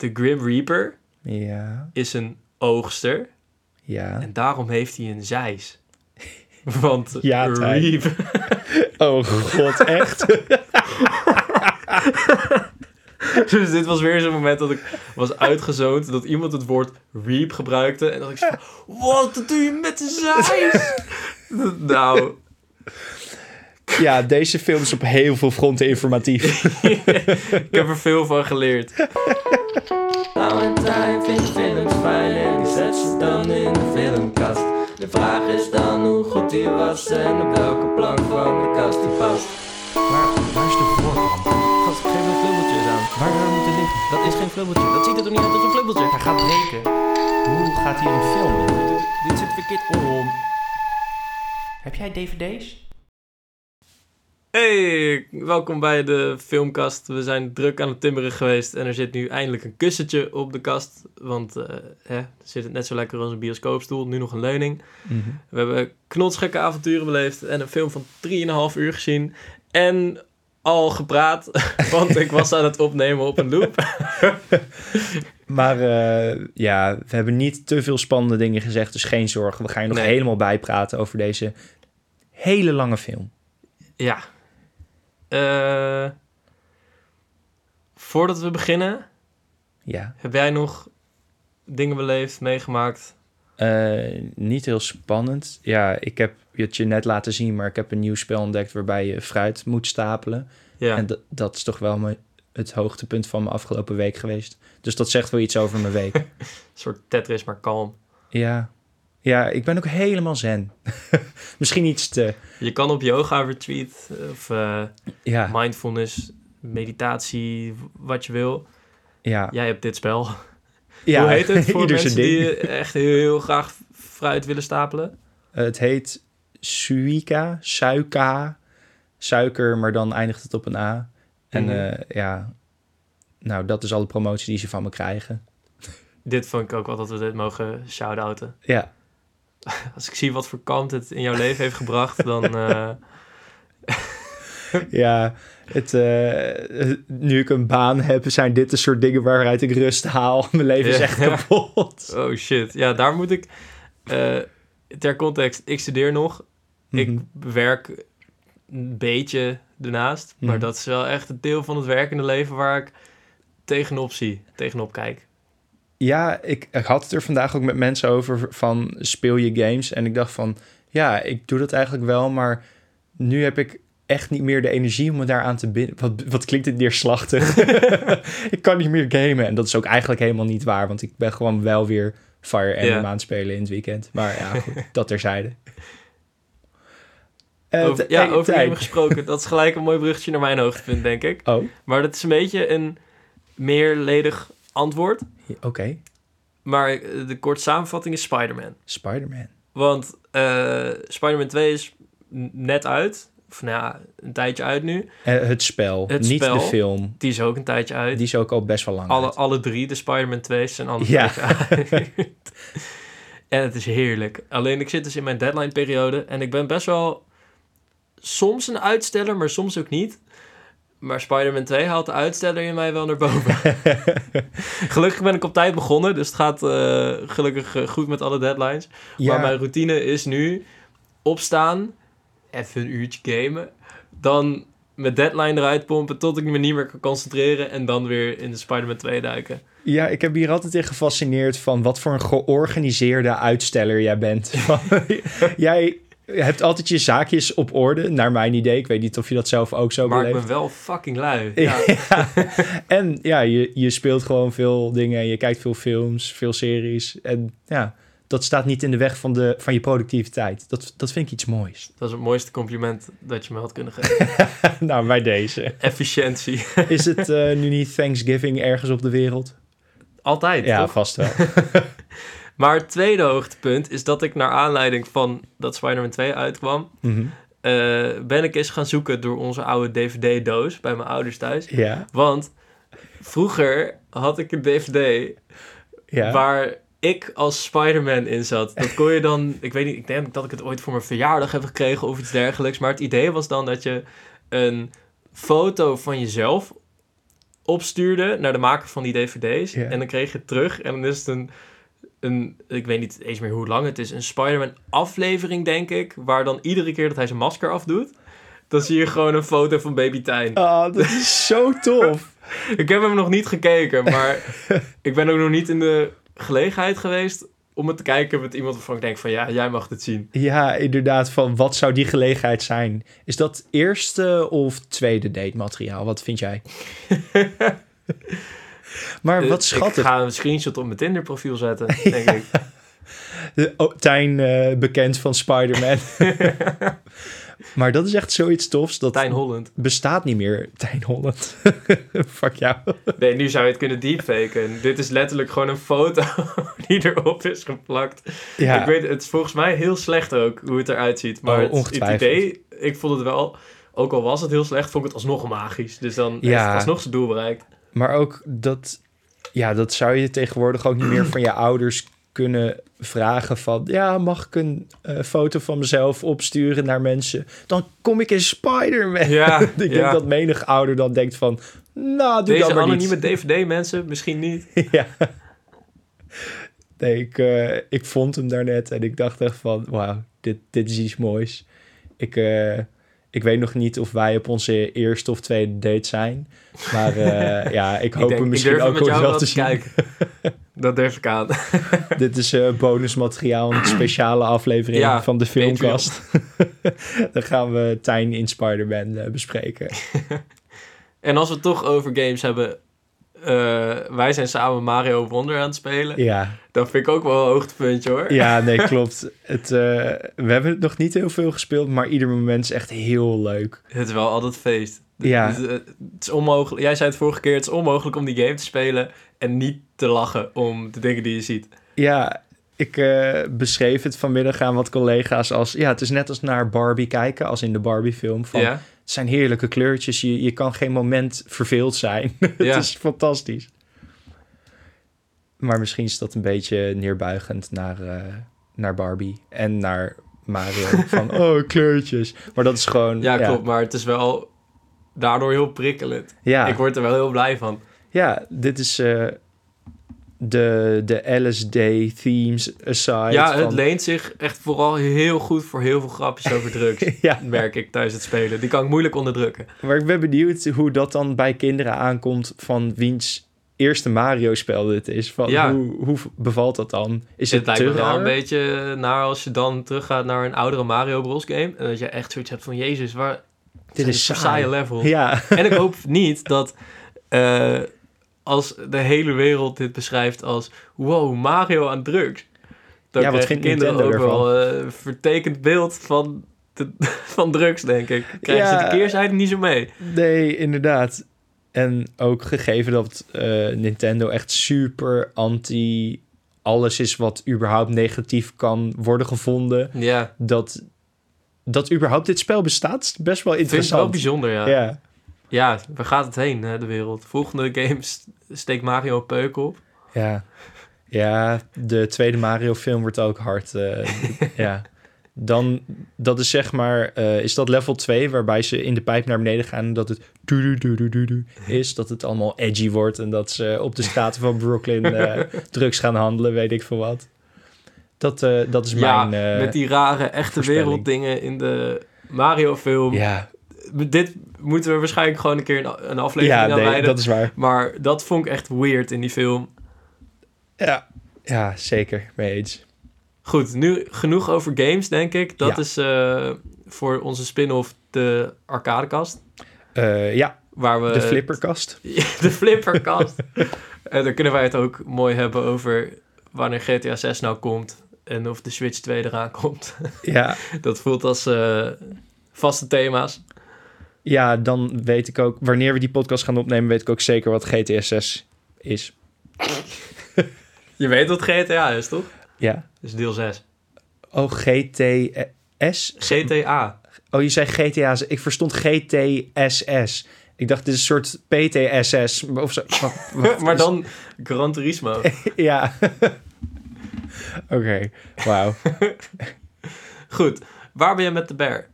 de Grim Reaper Ja, is een oogster. ja. En daarom heeft hij een zeis. Want Ja. Oh god, echt? Dus dit was weer zo'n moment dat ik was uitgezoond. Dat iemand het woord reap gebruikte. En dat ik zei, wat doe je met de zeis? nou, Ja, deze film is op heel veel fronten informatief. ik heb er veel van geleerd. Valentijn vindt films fijn en die zet ze dan in de filmkast. De vraag is dan hoe goed die was en op welke plank van de kast die past. Waar, waar is de voorkant? Gast, geef me flubbeltjes aan. Waar zou het moeten liggen? Dat is geen flubbeltje. Dat ziet er toch niet uit als een flubbeltje? Hij gaat breken. Hoe gaat hier een film in? Dit zit verkeerd om. Heb jij dvd's? Hey, welkom bij de filmkast. We zijn druk aan het timmeren geweest en er zit nu eindelijk een kussentje op de kast. Want eh hè, zit het net zo lekker als een bioscoopstoel, nu nog een leuning. Mhm. We hebben knotsgekke avonturen beleefd en een film van 3,5 uur gezien. En al gepraat, want ik was aan het opnemen op een loop. Maar eh, ja, we hebben niet te veel spannende dingen gezegd, dus geen zorgen. We gaan je nog Nee. helemaal bijpraten over deze hele lange film. Ja. Eh, voordat we beginnen, Ja, heb jij nog dingen beleefd, meegemaakt? Eh, niet heel spannend. Ja, ik heb het je net laten zien, maar ik heb een nieuw spel ontdekt waarbij je fruit moet stapelen. Ja. En dat, dat is toch wel mijn, het hoogtepunt van mijn afgelopen week geweest. Dus dat zegt wel iets over mijn week. Een soort Tetris, maar kalm. ja. Ja, ik ben ook helemaal zen. Misschien iets te... Je kan op yoga retreat of eh, Ja, mindfulness, meditatie, wat je wil. ja. Jij hebt dit spel. ja Hoe heet het voor mensen ding. die echt heel, heel graag fruit willen stapelen? Het heet Suica, Suica, suiker, maar dan eindigt het op een A. En Mhm. eh, ja, nou, dat is alle promotie die ze van me krijgen. Dit vond ik ook wel dat we dit mogen shout-outen. Ja, Als ik zie wat voor kant het in jouw leven heeft gebracht, dan... eh, ja het, eh, nu ik een baan heb, zijn dit de soort dingen waaruit ik rust haal. Mijn leven is echt kapot. oh shit. Ja, daar moet ik... eh, ter context, ik studeer nog. Mhm. Ik werk een beetje ernaast. Maar Mhm. dat is wel echt het deel van het werkende leven waar ik tegenop zie, tegenop kijk. Ja, ik, ik had het er vandaag ook met mensen over van speel je games? En ik dacht van, ja, ik doe dat eigenlijk wel, maar nu heb ik echt niet meer de energie om me daaraan te binden. Wat, wat klinkt dit neerslachtig? ik kan niet meer gamen. En dat is ook eigenlijk helemaal niet waar, want ik ben gewoon wel weer Fire Emblem Ja. aan het spelen in het weekend. Maar ja, goed, dat terzijde. Over, t- ja, hey, over gamen gesproken. Dat is gelijk een mooi bruggetje naar mijn hoogtepunt, denk ik. Oh, Maar dat is een beetje een meerledig antwoord. oké. Maar eh, de korte samenvatting is Spider-Man. Spider-Man. Want eh Spider-Man 2 is net uit. Of nou ja, een tijdje uit nu. Eh, het spel, Het niet spel. de film. Die is ook een tijdje uit. Die is ook al best wel lang alle, uit. alle drie, de Spider-Man 2's zijn alle Ja. uit. en het is heerlijk. Alleen ik zit dus in mijn deadline periode. En ik ben best wel soms een uitsteller, maar soms ook niet. Maar Spider-Man 2 haalt de uitsteller in mij wel naar boven. gelukkig ben ik op tijd begonnen. Dus het gaat eh, gelukkig eh, goed met alle deadlines. Ja, Maar mijn routine is nu opstaan, even een uurtje gamen, dan mijn deadline eruit pompen tot ik me niet meer kan concentreren en dan weer in de Spider-Man 2 duiken. Ja, ik heb hier altijd in gefascineerd van wat voor een georganiseerde uitsteller jij bent. Van, jij hebt altijd je zaakjes op orde, naar mijn idee. Ik weet niet of je dat zelf ook zo Maar ik beleeft. ben wel fucking lui. Ja. Ja. En ja, je, je speelt gewoon veel dingen. Je kijkt veel films, veel series. En ja, dat staat niet in de weg van, de, van je productiviteit. Dat, dat vind ik iets moois. Dat is het mooiste compliment dat je me had kunnen geven. nou, bij deze. Efficiëntie. Is het eh, nu niet Thanksgiving ergens op de wereld? Altijd, Ja, toch? vast wel. Maar het tweede hoogtepunt is dat ik naar aanleiding van dat Spider-Man 2 uitkwam... Mhm. eh, ben ik eens gaan zoeken door onze oude DVD-doos bij mijn ouders thuis. Ja, Want vroeger had ik een DVD ja. waar ik als Spider-Man in zat. Dat kon je dan, ik weet niet, ik denk dat ik het ooit voor mijn verjaardag heb gekregen of iets dergelijks. Maar het idee was dan dat je een foto van jezelf opstuurde naar de maker van die dvd's. Ja. En dan kreeg je het terug. En dan is het een, een, ik weet niet eens meer hoe lang het is, een Spider-Man aflevering, denk ik. Waar dan iedere keer dat hij zijn masker afdoet, dan zie je gewoon een foto van baby Tijn. Oh, dat is zo tof. Ik heb hem nog niet gekeken, maar ik ben ook nog niet in de gelegenheid geweest om het te kijken met iemand waarvan ik denk van ja, jij mag het zien. Ja, inderdaad. Van wat zou die gelegenheid zijn? Is dat eerste of tweede date materiaal? Wat vind jij? maar wat Eh, schattig. Ik ga een screenshot op mijn Tinder profiel zetten, denk ik. De- oh, Tijn, eh, bekend van Spider-Man. maar dat is echt zoiets tofs. Dat Tijn Holland. bestaat niet meer. Tijn Holland. Fuck jou. Nee, nu zou je het kunnen deepfaken. Dit is letterlijk gewoon een foto die erop is geplakt. Ja, Ik weet, het is volgens mij heel slecht ook hoe het eruit ziet. Maar Oh, het, het idee, ik vond het wel, ook al was het heel slecht, vond ik het alsnog magisch. Dus dan Ja. het alsnog zijn doel bereikt. Maar ook dat... Ja, dat zou je tegenwoordig ook niet meer van je ouders kunnen vragen van... Ja, mag ik een eh, foto van mezelf opsturen naar mensen? Dan kom ik in Spider-Man. Ja, ik denk ja. dat menig ouder dan denkt van... Nou, doe Deze dat maar anonieme niet. DVD-mensen, misschien niet. ja. Nee, ik, eh, ik vond hem daarnet en ik dacht echt van... Wauw, dit, dit is iets moois. Ik, eh, ik weet nog niet of wij op onze eerste of tweede date zijn. Maar eh, ja, ik hoop ik, denk, hem misschien ook jou wel wel te zien. kijken. Dat durf ik aan. Dit is eh, bonusmateriaal, een speciale aflevering Ja, van de filmkast. Dan gaan we Tijn in Spider-Man eh, bespreken. En als we het toch over games hebben... eh, wij zijn samen Mario Wonder aan het spelen. Ja, Dat vind ik ook wel een hoogtepuntje hoor. ja nee, klopt. Het, eh, we hebben het nog niet heel veel gespeeld, maar ieder moment is echt heel leuk. Het is wel altijd feest. Ja. Het, het is onmogelijk. Jij zei het vorige keer, het is onmogelijk om die game te spelen en niet te lachen om de dingen die je ziet. Ja, ik eh, beschreef het vanmiddag aan wat collega's als... Ja, het is net als naar Barbie kijken, als in de Barbie-film. Van, Ja? Het zijn heerlijke kleurtjes, je, je kan geen moment verveeld zijn. het is fantastisch. Maar misschien is dat een beetje neerbuigend naar, eh, naar Barbie en naar Mario. van, oh, kleurtjes. Maar dat is gewoon... ja, klopt. Maar het is wel daardoor heel prikkelend. Ja, Ik word er wel heel blij van. ja dit is eh, de, de LSD-themes aside. ja, het van- leent zich echt vooral heel goed voor heel veel grapjes over drugs. Ja, merk ik tijdens het spelen. Die kan ik moeilijk onderdrukken. Maar ik ben benieuwd hoe dat dan bij kinderen aankomt van wiens eerste Mario-spel dit is. Van Ja. hoe, hoe bevalt dat dan? Is het, het lijkt me wel een beetje naar als je dan teruggaat naar een oudere Mario Bros game. En dat je echt zoiets hebt van, jezus, waar... Dit is een saai. saaie level. Ja, En ik hoop niet dat eh, als de hele wereld dit beschrijft als wow, Mario aan drugs. Dan Ja, wat vindt kinderen ook Nintendo wel eh, vertekend beeld van, de, van drugs, denk ik. Krijgen Ja. ze de keerzijde niet zo mee. nee, inderdaad. En ook gegeven dat eh, Nintendo echt super anti alles is wat überhaupt negatief kan worden gevonden. Ja, Dat, dat überhaupt dit spel bestaat, is best wel ik vind het wel interessant. bijzonder, ja. ja. Ja. waar gaat het heen, hè, de wereld? Volgende games steekt Mario een peuk op. Ja. ja, de tweede Mario-film wordt ook hard. eh, ja. Dan, dat is zeg maar, eh, is dat level 2, waarbij ze in de pijp naar beneden gaan en dat het is. Dat het allemaal edgy wordt en dat ze op de straten van Brooklyn eh, drugs gaan handelen, weet ik veel wat. Dat, dat is ja, mijn... met die rare echte werelddingen in de Mario-film. Ja, Dit moeten we waarschijnlijk gewoon een keer een, een aflevering ja aan nee, wijden. dat is waar. Maar dat vond ik echt weird in die film. Ja, ja zeker, mee eens. Goed, nu genoeg over games, denk ik. Dat Ja. is eh, voor onze spin-off de arcadekast. Eh, ja, Waar we de flipperkast. de flipperkast. en dan kunnen wij het ook mooi hebben over wanneer GTA 6 nou komt. En of de Switch 2 eraan komt. Ja, dat voelt als eh, vaste thema's. Ja, dan weet ik ook, wanneer we die podcast gaan opnemen, weet ik ook zeker wat GTA 6 is. Je weet wat GTA is, toch? Ja. Dus deel 6. Oh, GTS? GTA. Oh, je zei GTA. Ik verstond GTSS. Ik dacht, dit is een soort PTSS. Of zo. Maar is- dan Gran Turismo. Ja. Oké, wauw. Goed, waar ben je met de bear?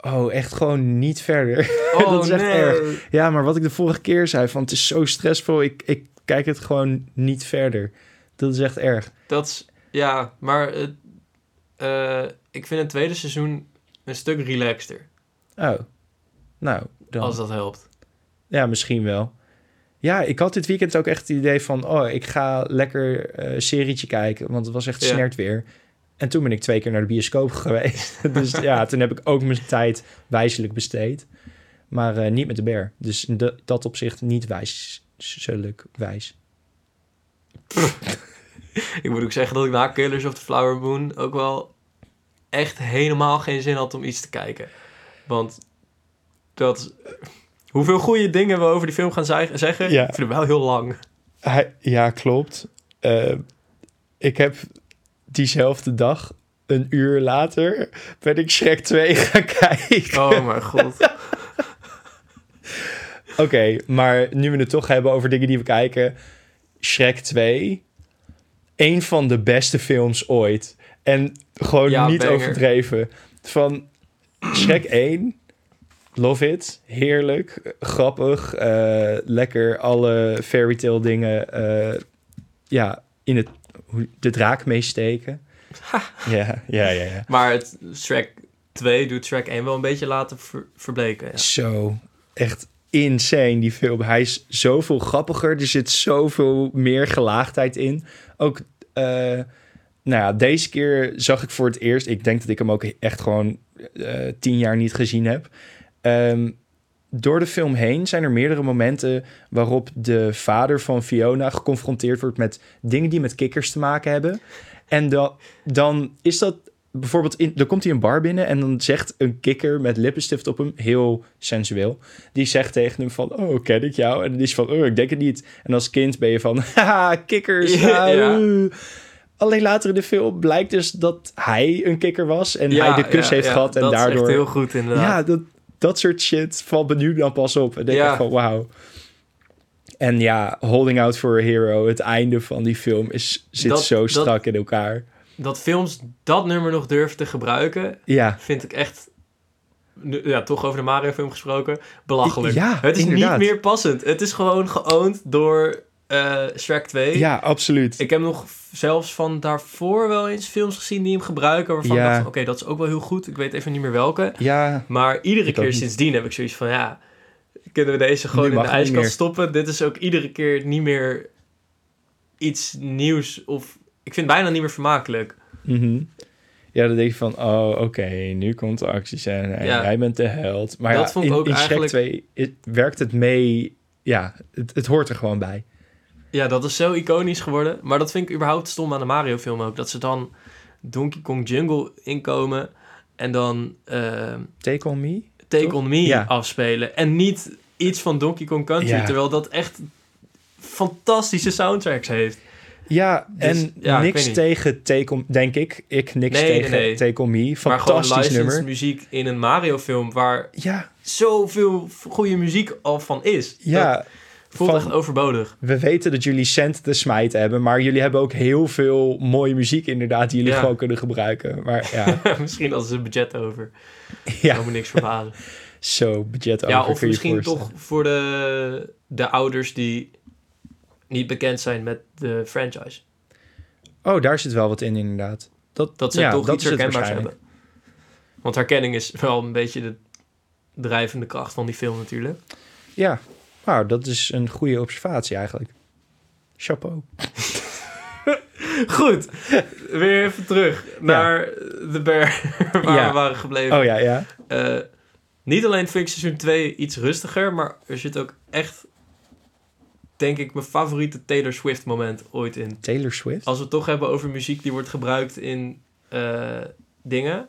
Oh, echt gewoon niet verder. Oh, dat is echt nee. erg. Ja, maar wat ik de vorige keer zei, van het is zo stressvol, ik, ik kijk het gewoon niet verder. Dat is echt erg. Dat is, ja, maar eh, ik vind het tweede seizoen een stuk relaxter. Oh, nou, dan. Als dat helpt. Ja, misschien wel. Ja, ik had dit weekend ook echt het idee van... oh, ik ga lekker eh serietje kijken, want het was echt snert weer. En toen ben ik twee keer naar de bioscoop geweest. dus ja, toen heb ik ook mijn tijd wijselijk besteed. Maar eh, niet met de bear. Dus in de- dat opzicht niet wijselijk wijs. Ik moet ook zeggen dat ik na Killers of the Flower Moon ook wel echt helemaal geen zin had om iets te kijken. Want dat... Hoeveel goede dingen we over die film gaan zeggen, Ja. ik vind het wel heel lang. Hij, ja, klopt. Eh, ik heb diezelfde dag, een uur later, ben ik Shrek 2 gaan kijken. Oh mijn god. Oké, maar nu we het toch hebben over dingen die we kijken. Shrek 2. Een van de beste films ooit. En gewoon Ja, niet banger. overdreven. Van Shrek 1. Love it. Heerlijk. Grappig. eh, lekker alle fairy tale dingen. eh, ja, in het, hoe- de draak meesteken. Ja, ja, ja, ja. Maar het Shrek 2 doet Shrek 1 wel een beetje laten ver- verbleken. Ja. Zo, echt insane die film. Hij is zoveel grappiger. Er zit zoveel meer gelaagdheid in. Ook, eh, nou ja, deze keer zag ik voor het eerst... Ik denk dat ik hem ook echt gewoon eh, tien jaar niet gezien heb. Ehm, door de film heen zijn er meerdere momenten waarop de vader van Fiona geconfronteerd wordt met dingen die met kikkers te maken hebben. En dan, dan is dat bijvoorbeeld, in, dan komt hij een bar binnen en dan zegt een kikker met lippenstift op hem, heel sensueel, die zegt tegen hem van, oh, ken ik jou? En dan is van, oh, ik denk het niet. En als kind ben je van, haha, kikkers. Ja, ja. Alleen later in de film blijkt dus dat hij een kikker was en hij de kus heeft gehad en dat daardoor... is echt heel goed inderdaad. Ja, dat, dat soort shit valt me nu dan pas op. En denk Ja. ik van, wauw. En ja, Holding Out for a Hero, het einde van die film, is, zit Dat- zo dat- strak in elkaar. Dat films dat nummer nog durven te gebruiken, Ja, vind ik echt... Ja, toch over de Mario film gesproken. Belachelijk. Ja, het is inderdaad. niet meer passend. Het is gewoon geowned door eh Shrek 2. ja, absoluut. Ik heb nog zelfs van daarvoor wel eens films gezien die hem gebruiken. Waarvan Ja. ik dacht, oké, dat is ook wel heel goed. Ik weet even niet meer welke. Ja, Maar iedere keer sindsdien heb ik zoiets van, ja... Kunnen we deze gewoon in de ijskast stoppen? Dit is ook iedere keer niet meer iets nieuws. Of ik vind het bijna niet meer vermakelijk. mhm. ja, dan denk je van, oh, oké, nu komt de actiescène en Ja. jij bent de held. Maar Dat ja, vond ik in, ook in Shrek eigenlijk- 2 is- werkt het mee... Ja, het, het hoort er gewoon bij. Ja, dat is zo iconisch geworden. Maar dat vind ik überhaupt stom aan de Mario film ook. Dat ze dan Donkey Kong Jungle inkomen en dan eh, Take on me? Take Toch? On Me Ja. afspelen. En niet iets van Donkey Kong Country. Ja. Terwijl dat echt fantastische soundtracks heeft. Ja, Dus, en ja, niks tegen Take On... Denk ik. Ik niks Nee, tegen nee. Take On Me. maar gewoon Fantastisch nummer. muziek in een Mario film waar Ja, zoveel goede muziek al van is. ja. Dat voelt van- echt overbodig. We weten dat jullie cent te smijten hebben, maar jullie hebben ook heel veel mooie muziek inderdaad die jullie Ja. gewoon kunnen gebruiken. Maar ja, misschien hadden ze een budget over. ja me niks verbazen. zo budget over ja, of misschien toch voor de, de ouders die niet bekend zijn met de franchise. Oh, daar zit wel wat in inderdaad. Dat, Dat ze ja, toch dat iets herkenbaars hebben. Want herkenning is wel een beetje de drijvende kracht van die film natuurlijk. Ja, nou, dat is een goede observatie eigenlijk. Chapeau. Goed, weer even terug naar de bear waar Ja. we waren gebleven. Oh ja, ja. Eh, niet alleen vind ik seizoen 2 iets rustiger, maar er zit ook echt, denk ik, mijn favoriete Taylor Swift moment ooit in. Taylor Swift. Als we het toch hebben over muziek die wordt gebruikt in eh, dingen,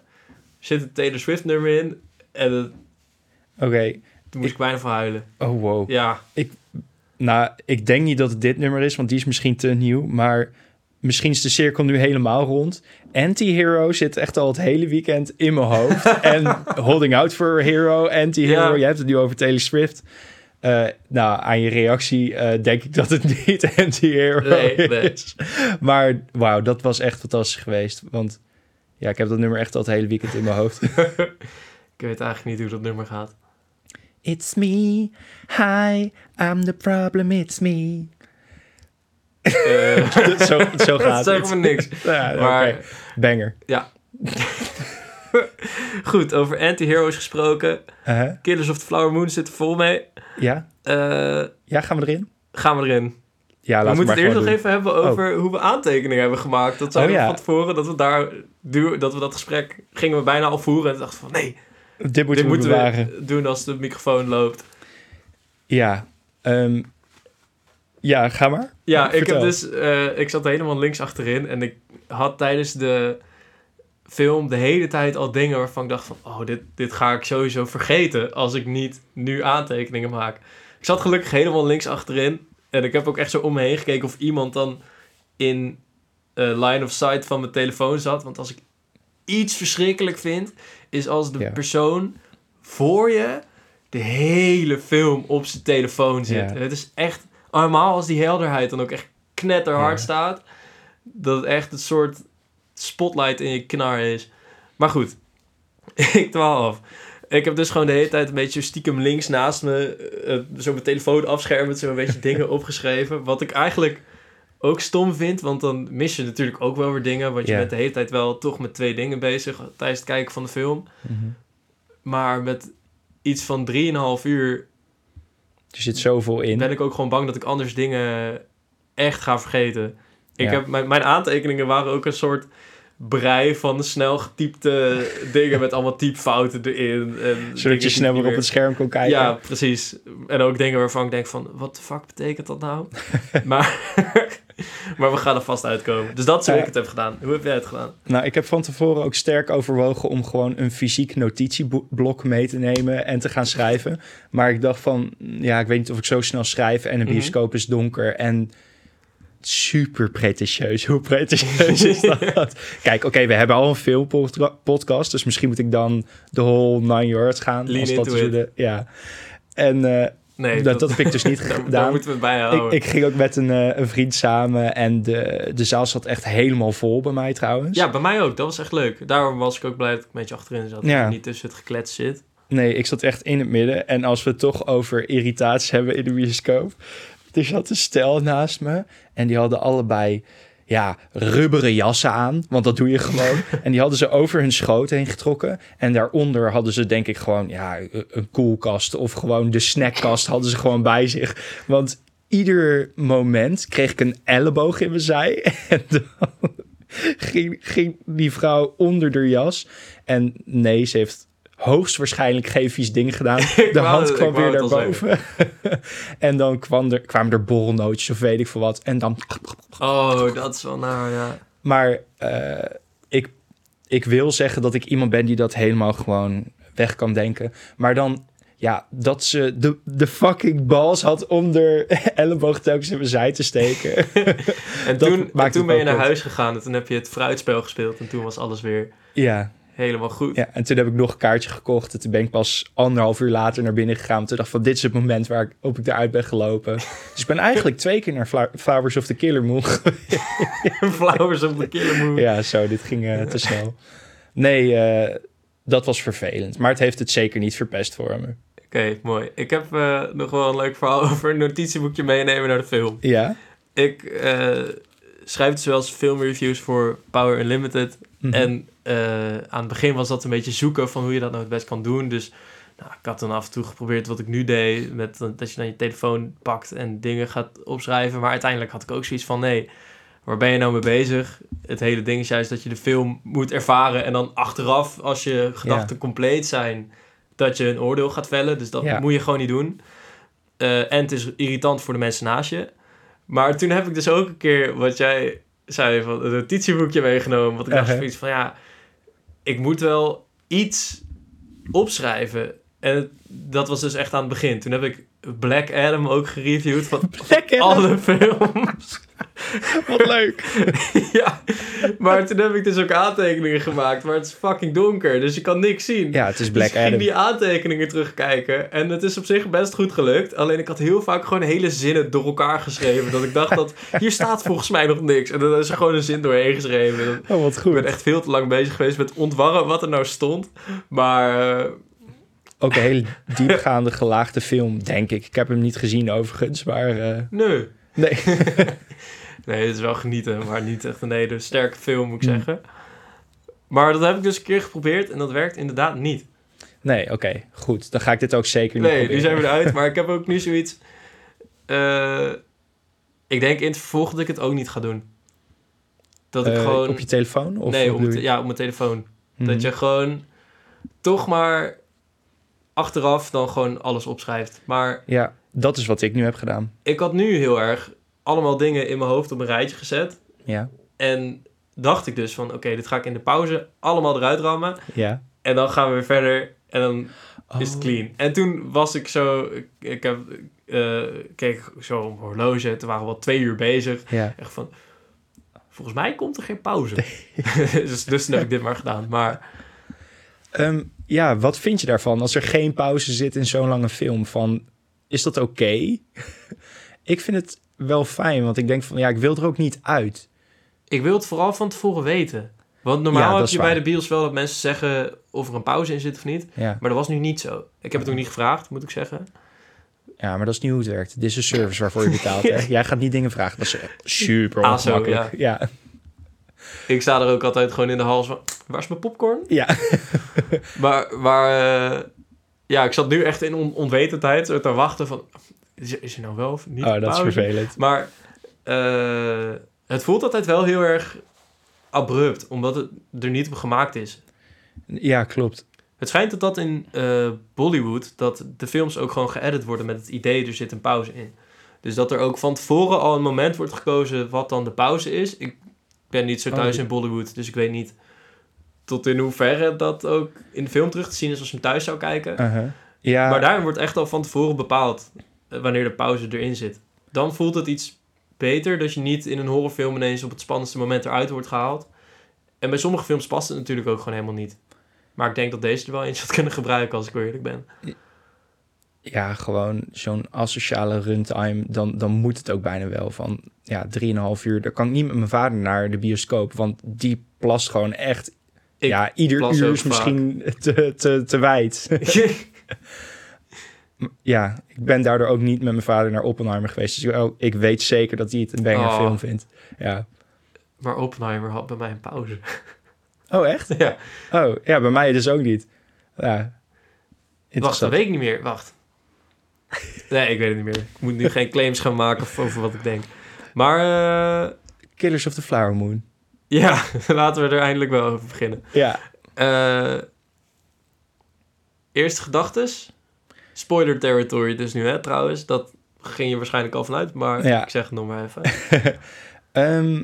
zit een Taylor Swift nummer in en Oké. Toen moest ik, bijna van huilen. Oh, wow. Ja, Nou, ik denk niet dat het dit nummer is, want die is misschien te nieuw. Maar misschien is de cirkel nu helemaal rond. Anti-Hero zit echt al het hele weekend in mijn hoofd. en Holding Out for a Hero, Anti-Hero. Ja. Je hebt het nu over Taylor Swift. Eh, nou, aan je reactie eh, denk ik dat het niet Anti-Hero Nee, nee. is. Maar wauw, dat was echt fantastisch geweest. Want ja, ik heb dat nummer echt al het hele weekend in mijn hoofd. Ik weet eigenlijk niet hoe dat nummer gaat. It's me. Hi, I'm the problem, it's me. Eh, zo, zo gaat het. me niks. Ja, oké. Maar Banger. goed, over anti-heroes gesproken. Uh-huh. Killers of the Flower Moon zit er vol mee. Ja? Eh, Ja, gaan we erin? gaan we erin. Ja, we laten moeten we het eerst nog even hebben over hoe we aantekeningen hebben gemaakt. Dat zeiden Oh, we ja. van tevoren, dat we daar dat we dat gesprek gingen we bijna al voeren. En dachten we van nee. Dit moeten dit we moeten bewaren. we doen als de microfoon loopt. Ja. ehm, ja, ga maar. Ja, ik Vertel. heb dus, eh, ik zat helemaal links achterin en ik had tijdens de film de hele tijd al dingen waarvan ik dacht van, oh, dit, dit ga ik sowieso vergeten als ik niet nu aantekeningen maak. Ik zat gelukkig helemaal links achterin en ik heb ook echt zo om me heen gekeken of iemand dan in eh, line of sight van mijn telefoon zat. Want als ik iets verschrikkelijk vind, is als de Ja. persoon voor je de hele film op zijn telefoon zit. Ja. Het is echt, allemaal als die helderheid dan ook echt knetterhard Ja. staat, dat het echt een soort spotlight in je knar is. Maar goed, ik dwaal af. Ik heb dus gewoon de hele tijd een beetje stiekem links naast me, eh, zo mijn telefoon afschermend, zo een beetje dingen opgeschreven. Wat ik eigenlijk ook stom vind, want dan mis je natuurlijk ook wel weer dingen. Want je bent de hele tijd wel toch met twee dingen bezig tijdens het kijken van de film. Mhm. Maar met iets van 3,5 uur Er zit zoveel in. ben ik ook gewoon bang dat ik anders dingen echt ga vergeten. Ik Ja. heb, mijn, mijn aantekeningen waren ook een soort brei van snel getypte dingen met allemaal typfouten erin. En Zodat je snel niet weer op het scherm kon kijken. Ja, precies. En ook dingen waarvan ik denk van, wat de fuck betekent dat nou? maar, maar we gaan er vast uitkomen. Dus dat is hoe ik het heb gedaan. Hoe heb jij het gedaan? Nou, ik heb van tevoren ook sterk overwogen om gewoon een fysiek notitieblok mee te nemen en te gaan schrijven. Maar ik dacht van, ja, ik weet niet of ik zo snel schrijf en een Mhm. bioscoop is donker en super pretentieus. Hoe pretentieus is dat? Kijk, oké, we hebben al een filmpodcast, dus misschien moet ik dan de whole nine yards gaan. Lean als dat de- ja. En eh, Nee, dat, dat heb ik dus niet daar, daar gedaan. moeten we bij Ik, houden. ik ging ook met een, eh, een vriend samen en de, de zaal zat echt helemaal vol bij mij trouwens. Ja, bij mij ook. Dat was echt leuk. Daarom was ik ook blij dat ik een beetje achterin zat. Ja. En niet tussen het geklets zit. Nee, ik zat echt in het midden. En als we het toch over irritaties hebben in de bioscoop. Er zat een stel naast me. En die hadden allebei, ja, rubberen jassen aan. Want dat doe je gewoon. en die hadden ze over hun schoot heen getrokken. En daaronder hadden ze denk ik gewoon, ja, een koelkast. Of gewoon de snackkast hadden ze gewoon bij zich. Want ieder moment kreeg ik een elleboog in mijn zij. En dan ging, ging die vrouw onder de jas. En nee, ze heeft hoogstwaarschijnlijk geen vies ding gedaan. De hand het- kwam weer naar boven. en dan kwam er, kwamen er borrelnootjes of weet ik veel wat. En dan... Oh, dat is wel nou ja. Maar eh, ik, ik wil zeggen dat ik iemand ben die dat helemaal gewoon weg kan denken. Maar dan... Ja, dat ze de, de fucking balls had om de elleboog telkens in mijn zij te steken. En toen, en toen ben je naar huis gegaan en toen heb je het fruitspel gespeeld. En toen was alles weer ja, helemaal goed. Ja, en toen heb ik nog een kaartje gekocht. En toen ben ik pas anderhalf uur later naar binnen gegaan. Toen dacht ik van, dit is het moment waarop ik eruit ben gelopen. dus ik ben eigenlijk twee keer naar Fla- Flowers of the Killer Moon. Flowers of the Killer Moon. ja, zo, dit ging eh, te snel. Nee, eh, dat was vervelend. Maar het heeft het zeker niet verpest voor me. Oké, mooi. Ik heb eh, nog wel een leuk verhaal over een notitieboekje meenemen naar de film. Ja? Ik eh, schrijf wel eens filmreviews voor Power Unlimited. Mhm. En eh, aan het begin was dat een beetje zoeken van hoe je dat nou het best kan doen. Dus nou, ik had dan af en toe geprobeerd wat ik nu deed. Met, dat je dan je telefoon pakt en dingen gaat opschrijven. Maar uiteindelijk had ik ook zoiets van nee, waar ben je nou mee bezig? Het hele ding is juist dat je de film moet ervaren. En dan achteraf, als je gedachten compleet zijn, dat je een oordeel gaat vellen. Dus dat Ja. moet je gewoon niet doen. Eh, en het is irritant voor de mensen naast je. Maar toen heb ik dus ook een keer wat jij zei van een notitieboekje meegenomen. Want ik dacht zoiets van ja, ik moet wel iets opschrijven. En het- dat was dus echt aan het begin. Toen heb ik Black Adam ook gereviewd van Black Adam? alle films. Wat leuk. ja, maar toen heb ik dus ook aantekeningen gemaakt. Maar het is fucking donker, dus je kan niks zien. Ja, het is Black dus ik ging die aantekeningen terugkijken. En het is op zich best goed gelukt. Alleen ik had heel vaak gewoon hele zinnen door elkaar geschreven. Dat ik dacht dat hier staat volgens mij nog niks. En dan is er gewoon een zin doorheen geschreven. Oh, wat Ik goed. ben echt veel te lang bezig geweest met ontwarren wat er nou stond. Maar eh, ook een hele diepgaande, gelaagde film, denk ik. Ik heb hem niet gezien overigens, maar... eh, Nee. nee. Nee, het is wel genieten, maar niet echt een hele sterke film, moet ik Mm. zeggen. Maar dat heb ik dus een keer geprobeerd en dat werkt inderdaad niet. Nee, oké, goed. Dan ga ik dit ook zeker niet Nee, nu zijn we eruit. Maar ik heb ook nu zoiets... eh, ik denk in het vervolg dat ik het ook niet ga doen. Dat ik Eh, gewoon... Op je telefoon? Of nee, op, te- ja, op mijn telefoon. Dat je gewoon toch maar achteraf dan gewoon alles opschrijft. Maar Ja, dat is wat ik nu heb gedaan. ik had nu heel erg allemaal dingen in mijn hoofd op een rijtje gezet. Ja, En dacht ik dus van, oké, dit ga ik in de pauze allemaal eruit rammen. ja. En dan gaan we weer verder en dan is het Oh. clean. En toen was ik zo, ik, heb, keek ik zo op horloge. Toen waren we al twee uur bezig. Ja, Echt van, volgens mij komt er geen pauze. dus, dus heb ik dit maar gedaan. Maar Ehm, ja, wat vind je daarvan als er geen pauze zit in zo'n lange film? Van, is dat oké? ik vind het wel fijn, want ik denk van, ja, ik wil er ook niet uit. ik wil het vooral van tevoren weten. Want normaal Ja, heb je bij de bios wel dat mensen zeggen of er een pauze in zit of niet. Ja. Maar dat was nu niet zo. Ik heb het ook niet gevraagd, moet ik zeggen. ja, maar dat is niet hoe het werkt. Dit is een service waarvoor je betaalt. hè? Jij gaat niet dingen vragen. Dat is super Ah, zo, ongemakkelijk. ja. Ik sta er ook altijd gewoon in de hals van, waar is mijn popcorn? Ja. Maar, maar eh, ja, ik zat nu echt in on onwetendheid te wachten van... Is er, is er nou wel of niet Oh, dat is vervelend. Maar eh, het voelt altijd wel heel erg abrupt, omdat het er niet op gemaakt is. Ja, klopt. Het schijnt dat dat in eh, Bollywood, dat de films ook gewoon geëdit worden met het idee, er zit een pauze in. Dus dat er ook van tevoren al een moment wordt gekozen wat dan de pauze is. Ik ben niet zo Oh, thuis in Bollywood, dus ik weet niet tot in hoeverre dat ook in de film terug te zien is als je hem thuis zou kijken. Uh-huh. Ja, Maar daarin wordt echt al van tevoren bepaald wanneer de pauze erin zit. Dan voelt het iets beter dat je niet in een horrorfilm ineens op het spannendste moment eruit wordt gehaald. En bij sommige films past het natuurlijk ook gewoon helemaal niet. Maar ik denk dat deze er wel eens had kunnen gebruiken als ik wel eerlijk ben. ja, gewoon zo'n asociale runtime, dan, dan moet het ook bijna wel van ja, 3,5 uur. Daar kan ik niet met mijn vader naar de bioscoop, want die plast gewoon echt. Ik ja, ieder uur is misschien te, te, te wijd. ja, ik ben daardoor ook niet met mijn vader naar Oppenheimer geweest. Dus ik, oh, ik weet zeker dat hij het een banger Oh. film vindt. Ja. maar Oppenheimer had bij mij een pauze. Oh, echt? ja, Oh, ja, bij mij dus ook niet. Ja. wacht, dat weet ik niet meer. Wacht. Nee, ik weet het niet meer. Ik moet nu geen claims gaan maken over wat ik denk. Maar eh, Killers of the Flower Moon. ja, laten we er eindelijk wel over beginnen. Ja. Eh, eerste gedachtes. Spoiler territory dus nu, hè, trouwens. Dat ging je waarschijnlijk al vanuit, maar Ja. ik zeg het nog maar even. Ehm,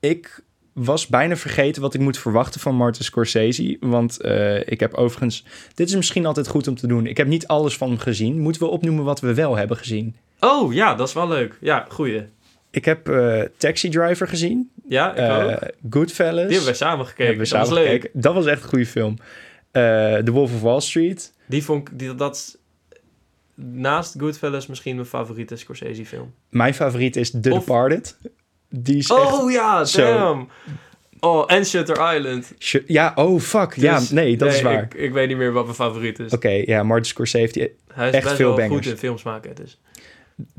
ik was bijna vergeten wat ik moet verwachten van Martin Scorsese. Want eh, ik heb overigens... Dit is misschien altijd goed om te doen. Ik heb niet alles van hem gezien. Moeten we opnoemen wat we wel hebben gezien? Oh, ja, dat is wel leuk. Ja, goeie. Ik heb eh, Taxi Driver gezien. Ja, ik Eh, ook. Goodfellas. Die hebben wij samen gekeken. Hebben we dat samen was leuk. gekeken. Dat was echt een goede film. Eh, The Wolf of Wall Street. Die vond ik, die, dat naast Goodfellas misschien mijn favoriete Scorsese film. Mijn favoriet is The Of- Departed. Die is echt... Oh ja, zo- damn. Oh, en Shutter Island. Sh- Ja, oh fuck. ja, Dus- nee, dat is waar. Ik, ik weet niet meer wat mijn favoriet is. Oké, ja, Martin Scorsese heeft. Hij is echt best veel wel bangers. goed in films maken. Dus.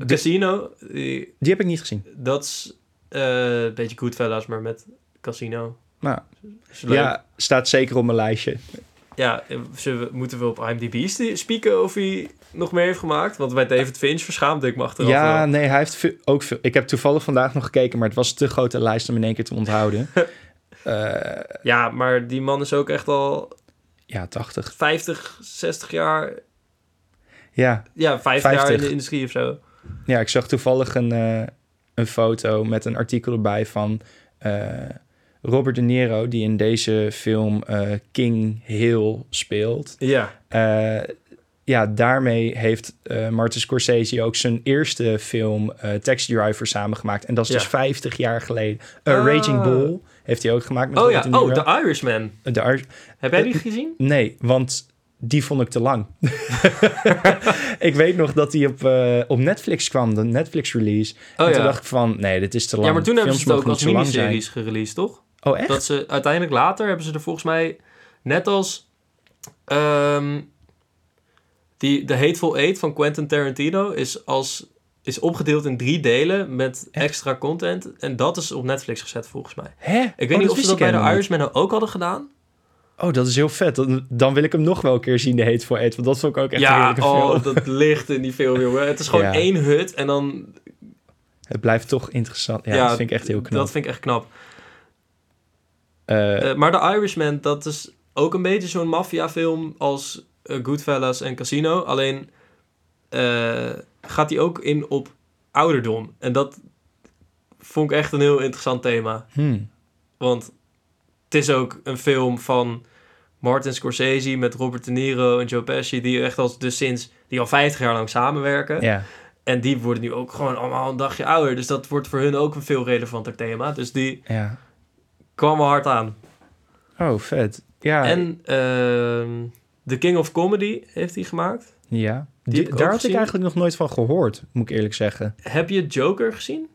Casino, die, Die heb ik niet gezien. dat is eh, een beetje Goodfellas, maar met Casino. Nou, ja, staat zeker op mijn lijstje. Ja, eh, we, moeten we op IMDb spieken of hij nog meer heeft gemaakt? Want bij David Finch verschaamde ik me achteraf Ja, wel. nee, hij heeft veel- ook veel. Ik heb toevallig vandaag nog gekeken, maar het was te grote lijst om in één keer te onthouden. Eh, Ja, maar die man is ook echt al ja, 80. 50, 60 jaar... Ja, Ja, 50, jaar in 50. de industrie of zo. ja, ik zag toevallig een, eh, een foto met een artikel erbij van Robert De Niro, die in deze film eh, King Hill speelt. Ja. Eh, ja, daarmee heeft eh Martin Scorsese ook zijn eerste film Taxi Driver samengemaakt. En dat is Ja. dus 50 jaar geleden. Ah. Raging Bull heeft hij ook gemaakt met Oh ja, Robert oh. The Irishman. De Heb jij die gezien? Nee, want die vond ik te lang. ik weet nog dat die op, op Netflix kwam, de Netflix-release. Oh en toen dacht ik van, nee, dit is te lang. Ja, maar toen hebben ze het ook als miniseries gereleased, toch? Oh, echt? Dat ze uiteindelijk later hebben ze er volgens mij net als ehm, Die, de Hateful Eight van Quentin Tarantino is, als, is opgedeeld in drie delen met Echt? extra content. En dat is op Netflix gezet volgens mij. Hè? Ik weet Oh, niet of ze dat bij de. Irishman nou ook hadden gedaan. Oh, dat is heel vet. Dan, dan wil ik hem nog wel een keer zien, de Hateful Eight. Want dat vond ik ook echt een ja, heerlijke oh, film. dat ligt in die film, jongen. Het is gewoon Ja. één hut en dan... Het blijft toch interessant. Ja, Ja, dat vind ik echt heel knap. Dat vind ik echt knap. Eh, Eh, maar The Irishman, dat is ook een beetje zo'n maffiafilm als eh, Goodfellas en Casino. Alleen gaat hij ook in op ouderdom. En dat vond ik echt een heel interessant thema. hmm. Want het is ook een film van Martin Scorsese met Robert De Niro en Joe Pesci... die echt al, dus sinds, die al 50 jaar lang samenwerken. En die worden nu ook gewoon allemaal een dagje ouder. Dus dat wordt voor hun ook een veel relevanter thema. Dus die ja. Kwam wel hard aan. Oh, vet. Ja. En ehm The King of Comedy heeft hij gemaakt. ja. die daar had gezien. ik eigenlijk nog nooit van gehoord, moet ik eerlijk zeggen. Heb je Joker gezien?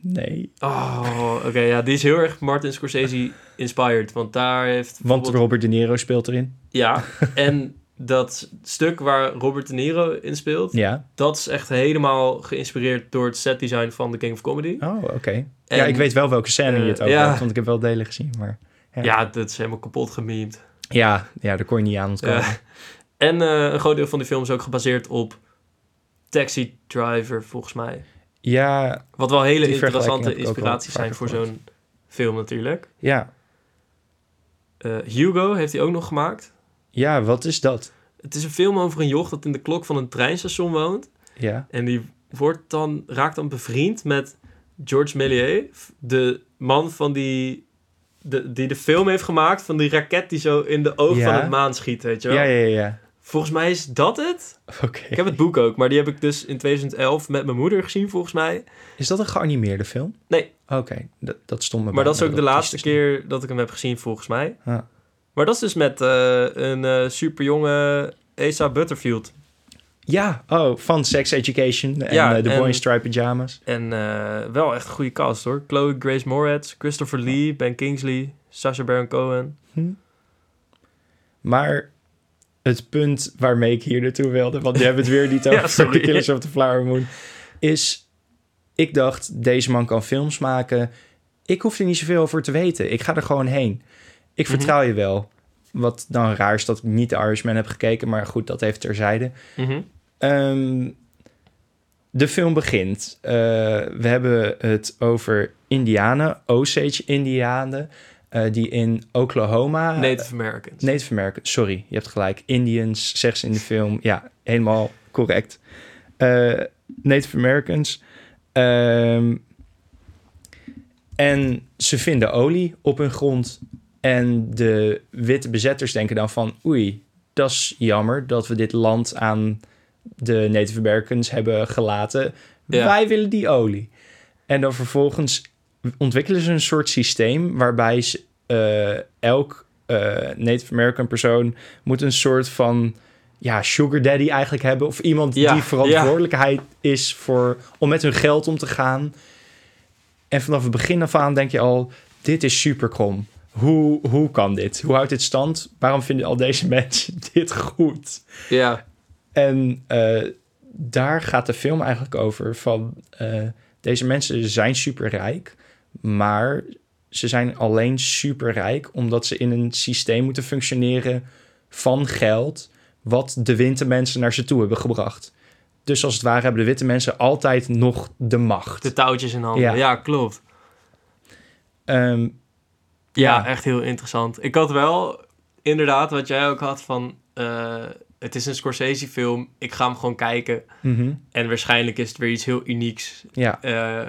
Nee. Oh, oké. ja, die is heel erg Martin Scorsese inspired. Want daar heeft... Want Robert De Niro speelt erin. Ja, en dat stuk waar Robert De Niro in speelt... Ja. dat is echt helemaal geïnspireerd door het setdesign van The King of Comedy. Oh, oké. Ja, ik weet wel welke scène je het eh, over ja. hebt, want ik heb wel delen gezien. Maar ja. Ja, dat is helemaal kapot gememd. ja, ja, daar kon je niet aan ontkomen. Ja. En eh, een groot deel van die film is ook gebaseerd op Taxi Driver, volgens mij. Ja, Wat wel hele interessante inspiraties zijn voor zo'n film natuurlijk. ja. Eh, Hugo heeft hij ook nog gemaakt. Ja, wat is dat? Het is een film over een joch dat in de klok van een treinstation woont. Ja. En die wordt dan, raakt dan bevriend met George Méliès, de man van die, de, die de film heeft gemaakt van die raket die zo in de oog Ja. van het maan schiet, weet je wel. Ja, ja, ja. Volgens mij is dat het. Oké. Ik heb het boek ook, maar die heb ik dus in 2011 met mijn moeder gezien, volgens mij. Is dat een geanimeerde film? Nee. Oké, dat, dat stond me Maar bij dat is ook de laatste keer dat ik hem heb gezien, volgens mij. Ja. Maar dat is dus met eh, een eh superjonge Asa Butterfield. Ja, oh, van Sex Education en Ja, eh, The en- Boy in Striped Pyjamas. En wel echt een goede cast hoor. Chloe Grace Moretz, Christopher Lee, Ben Kingsley, Sacha Baron Cohen. Hm. Maar het punt waarmee ik hier naartoe wilde, want je hebt het weer niet over Ja. The Killers of the Flower Moon, is, ik dacht, deze man kan films maken. Ik hoef er niet zoveel over te weten. Ik ga er gewoon heen. Ik Mhm. vertrouw je wel. Wat dan raar is dat ik niet de Irishman heb gekeken, maar goed, dat heeft terzijde. Mhm. Ehm, de film begint. Eh, we hebben het over Indianen, Osage Indianen, eh, die in Oklahoma... Native Americans. Native Americans, sorry, je hebt gelijk. Indians, zegt ze in de film. Ja, helemaal correct. Eh, Native Americans. Ehm, en ze vinden olie op hun grond. En de witte bezetters denken dan van... oei, dat is jammer dat we dit land aan de Native Americans hebben gelaten. Ja. Wij willen die olie. En dan vervolgens ontwikkelen ze een soort systeem... waarbij ze, eh, elk eh, Native American persoon moet een soort van ja, sugar daddy eigenlijk hebben. Of iemand Ja, die verantwoordelijkheid is voor, om met hun geld om te gaan. En vanaf het begin af aan denk je al, dit is super krom. Hoe, hoe kan dit? Hoe houdt dit stand? Waarom vinden al deze mensen dit goed? Ja, En eh, daar gaat de film eigenlijk over van... eh, deze mensen zijn superrijk, maar ze zijn alleen superrijk... omdat ze in een systeem moeten functioneren van geld... wat de witte mensen naar ze toe hebben gebracht. Dus als het ware hebben de witte mensen altijd nog de macht. de touwtjes in handen. Ja. Ja, klopt. Ehm, Ja, Ja. echt heel interessant. Ik had wel inderdaad wat jij ook had van... eh, het is een Scorsese film, ik ga hem gewoon kijken. mhm, En waarschijnlijk is het weer iets heel unieks. ja, Eh,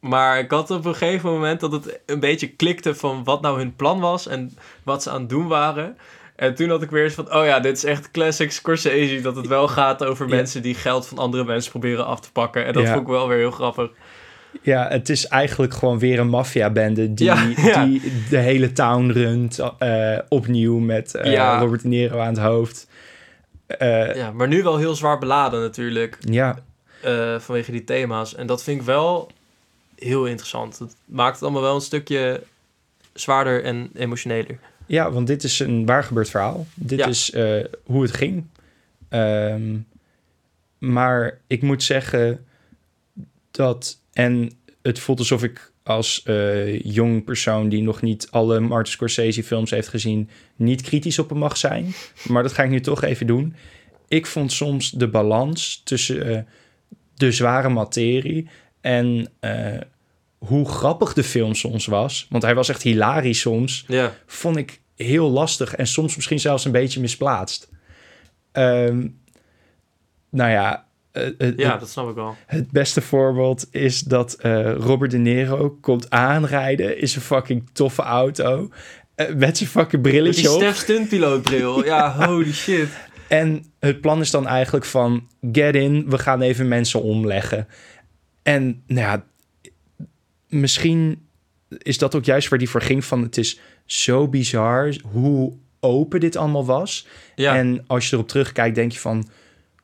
maar ik had op een gegeven moment dat het een beetje klikte van wat nou hun plan was en wat ze aan het doen waren. En toen had ik weer eens van, oh ja, dit is echt classic Scorsese. Dat het wel gaat over Ja. mensen die geld van andere mensen proberen af te pakken. En dat Ja. vond ik wel weer heel grappig. Ja, het is eigenlijk gewoon weer een maffiabende... die, Ja, ja. die de hele town runt eh, opnieuw met eh, Ja. Robert De Niro aan het hoofd. Eh, Ja, maar nu wel heel zwaar beladen natuurlijk. ja, vanwege die thema's. En dat vind ik wel heel interessant. Het maakt het allemaal wel een stukje zwaarder en emotioneler. Ja, want dit is een waar gebeurd verhaal. Dit is hoe het ging. Ehm, maar ik moet zeggen dat... En het voelt alsof ik als eh, jong persoon... die nog niet alle Martin Scorsese films heeft gezien... niet kritisch op hem mag zijn. Maar dat ga ik nu toch even doen. Ik vond soms de balans tussen eh, de zware materie... en eh, hoe grappig de film soms was... want hij was echt hilarisch soms Ja. vond ik heel lastig en soms misschien zelfs een beetje misplaatst. Ehm, nou ja, eh, het, ja, dat snap ik wel. het beste voorbeeld is dat eh, Robert De Niro komt aanrijden in zijn fucking toffe auto. eh, met zijn fucking Dus die brilletje op. Stef stuntpilootbril. ja, holy shit. En het plan is dan eigenlijk van... get in, we gaan even mensen omleggen. En nou ja, misschien is dat ook juist waar die voor ging... van het is zo bizar hoe open dit allemaal was. Ja, En als je erop terugkijkt, denk je van...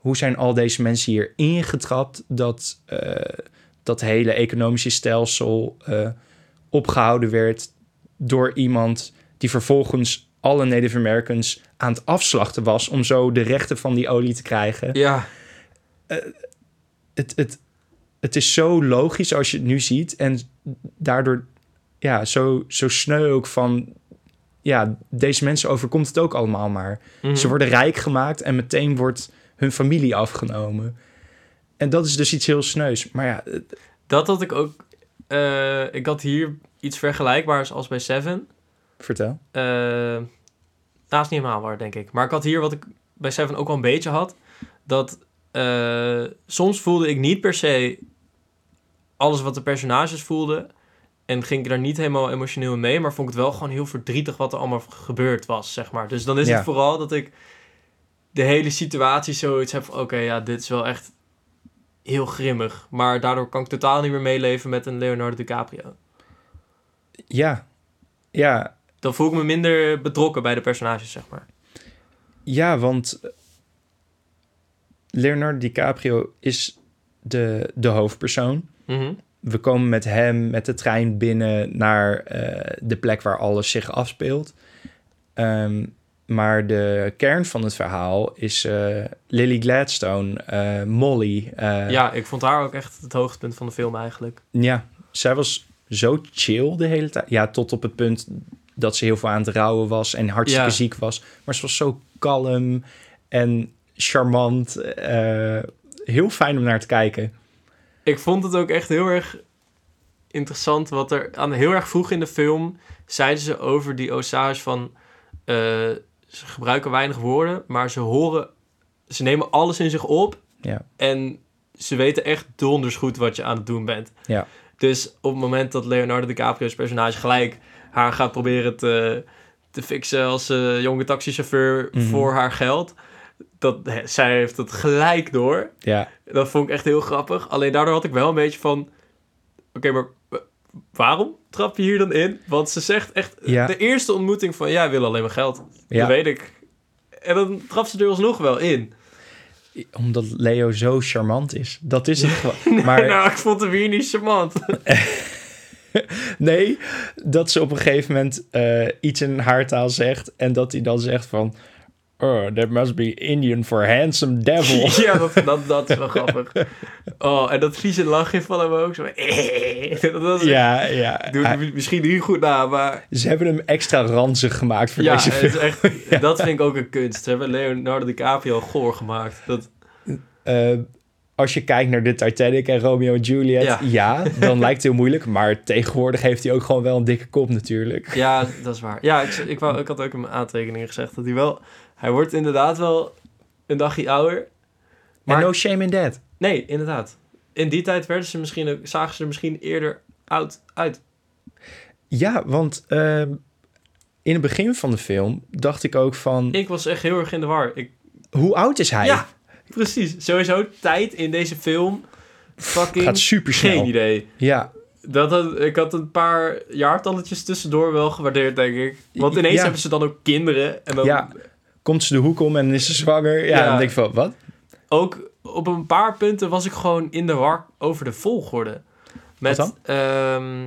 hoe zijn al deze mensen hier ingetrapt... dat eh, dat hele economische stelsel eh, opgehouden werd... door iemand die vervolgens alle Native Americans aan het afslachten was... om zo de rechten van die olie te krijgen. ja, Het, het, het is zo logisch als je het nu ziet... en daardoor ja, zo, zo sneu ook van... ja, deze mensen overkomt het ook allemaal maar... Mhm. Ze worden rijk gemaakt en meteen wordt hun familie afgenomen. En dat is dus iets heel sneus. Maar ja, Dat had ik ook... eh, ik had hier iets vergelijkbaars als bij Seven. vertel. Nou, is niet helemaal waar, denk ik. Maar ik had hier wat ik bij Seven ook wel een beetje had. Dat eh, soms voelde ik niet per se alles wat de personages voelden. En ging ik daar niet helemaal emotioneel mee. Maar vond ik het wel gewoon heel verdrietig wat er allemaal gebeurd was, zeg maar. Dus dan is Ja. het vooral dat ik de hele situatie zoiets heb van... Oké, ja, dit is wel echt heel grimmig. Maar daardoor kan ik totaal niet meer meeleven met een Leonardo DiCaprio. Ja, ja, Dan voel ik me minder betrokken bij de personages, zeg maar. ja, want Leonardo DiCaprio is de, de hoofdpersoon. Mhm. We komen met hem met de trein binnen naar eh, de plek waar alles zich afspeelt. Ehm, maar de kern van het verhaal is eh, Lily Gladstone, eh, Molly. eh, Ja, ik vond haar ook echt het hoogtepunt van de film eigenlijk. Ja, zij was zo chill de hele tijd. Ja, tot op het punt dat ze heel veel aan het rouwen was en hartstikke Ja. ziek was. Maar ze was zo kalm en charmant. heel fijn om naar te kijken. Ik vond het ook echt heel erg interessant wat er aan heel erg vroeg in de film zeiden ze over die Osage van ze gebruiken weinig woorden, maar ze horen, ze nemen alles in zich op Ja, en ze weten echt donders goed wat je aan het doen bent. ja, Dus op het moment dat Leonardo DiCaprio's personage gelijk haar gaat proberen te, te fixen als eh, jonge taxichauffeur Mhm. voor haar geld, dat, zij heeft het gelijk door. ja, Dat vond ik echt heel grappig. Alleen daardoor had ik wel een beetje van... Oké, maar waarom trap je hier dan in? Want ze zegt echt... Ja. De eerste ontmoeting van... Ja, wil alleen maar geld. Ja. Dat weet ik. En dan trapt ze er alsnog wel in. omdat Leo zo charmant is. Dat is het gewoon. Maar nou, ik vond hem hier niet charmant. nee, dat ze op een gegeven moment eh, iets in haar taal zegt... en dat hij dan zegt van... Oh, that must be Indian for handsome devil. ja, dat, dat, dat is wel grappig. Oh, en dat vieze lachje van hem ook. Zo, dat echt- ja, ja. Doe Hij- misschien niet goed na, maar... ze hebben hem extra ranzig gemaakt voor Ja, deze het film. is echt, dat vind ik ook een kunst. Ze hebben Leonardo DiCaprio goor gemaakt. Dat, Eh, als je kijkt naar de Titanic en Romeo en Juliet, ja, Ja. dan lijkt het heel moeilijk. Maar tegenwoordig heeft hij ook gewoon wel een dikke kop natuurlijk. Ja, dat is waar. Ja, ik, ik, wou, ik had ook in mijn aantekeningen gezegd dat hij wel... Hij wordt inderdaad wel een dagje ouder. Maar no shame in that. nee, inderdaad. In die tijd werden ze misschien ook, zagen ze er misschien eerder oud uit. Ja, want eh, in het begin van de film dacht ik ook van... Ik was echt heel erg in de war. Ik, Hoe oud is hij? ja, precies. Sowieso tijd in deze film. Fucking Gaat super snel. geen idee. Ja, Dat, had- ik had een paar jaartalletjes tussendoor wel gewaardeerd, denk ik. Want ineens Ja. hebben ze dan ook kinderen. En dan Ja. Komt ze de hoek om en is ze zwanger. Ja, Ja. dan denk ik van, wat? ook op een paar punten was ik gewoon in de war over de volgorde. Met, Wat ehm,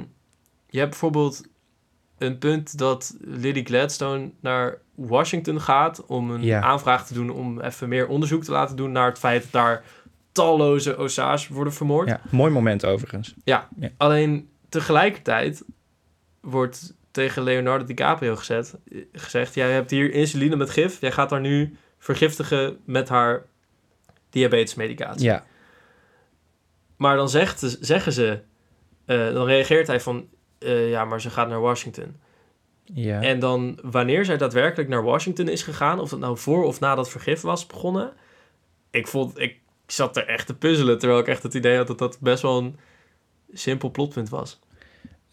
je hebt bijvoorbeeld een punt dat Lily Gladstone naar Washington gaat om een Ja. aanvraag te doen om even meer onderzoek te laten doen naar het feit dat daar talloze Osa's worden vermoord. Ja, mooi moment overigens. Alleen tegelijkertijd wordt tegen Leonardo DiCaprio gezet, gezegd: Jij hebt hier insuline met gif, jij gaat haar nu vergiftigen met haar diabetesmedicatie. Ja, Maar dan zegt, zeggen ze, eh, dan reageert hij van: eh, Ja, maar ze gaat naar Washington. ja. En dan, wanneer zij daadwerkelijk naar Washington is gegaan, of dat nou voor of na dat vergif was begonnen, ik vond, ik zat er echt te puzzelen, terwijl ik echt het idee had dat dat best wel een simpel plotpunt was.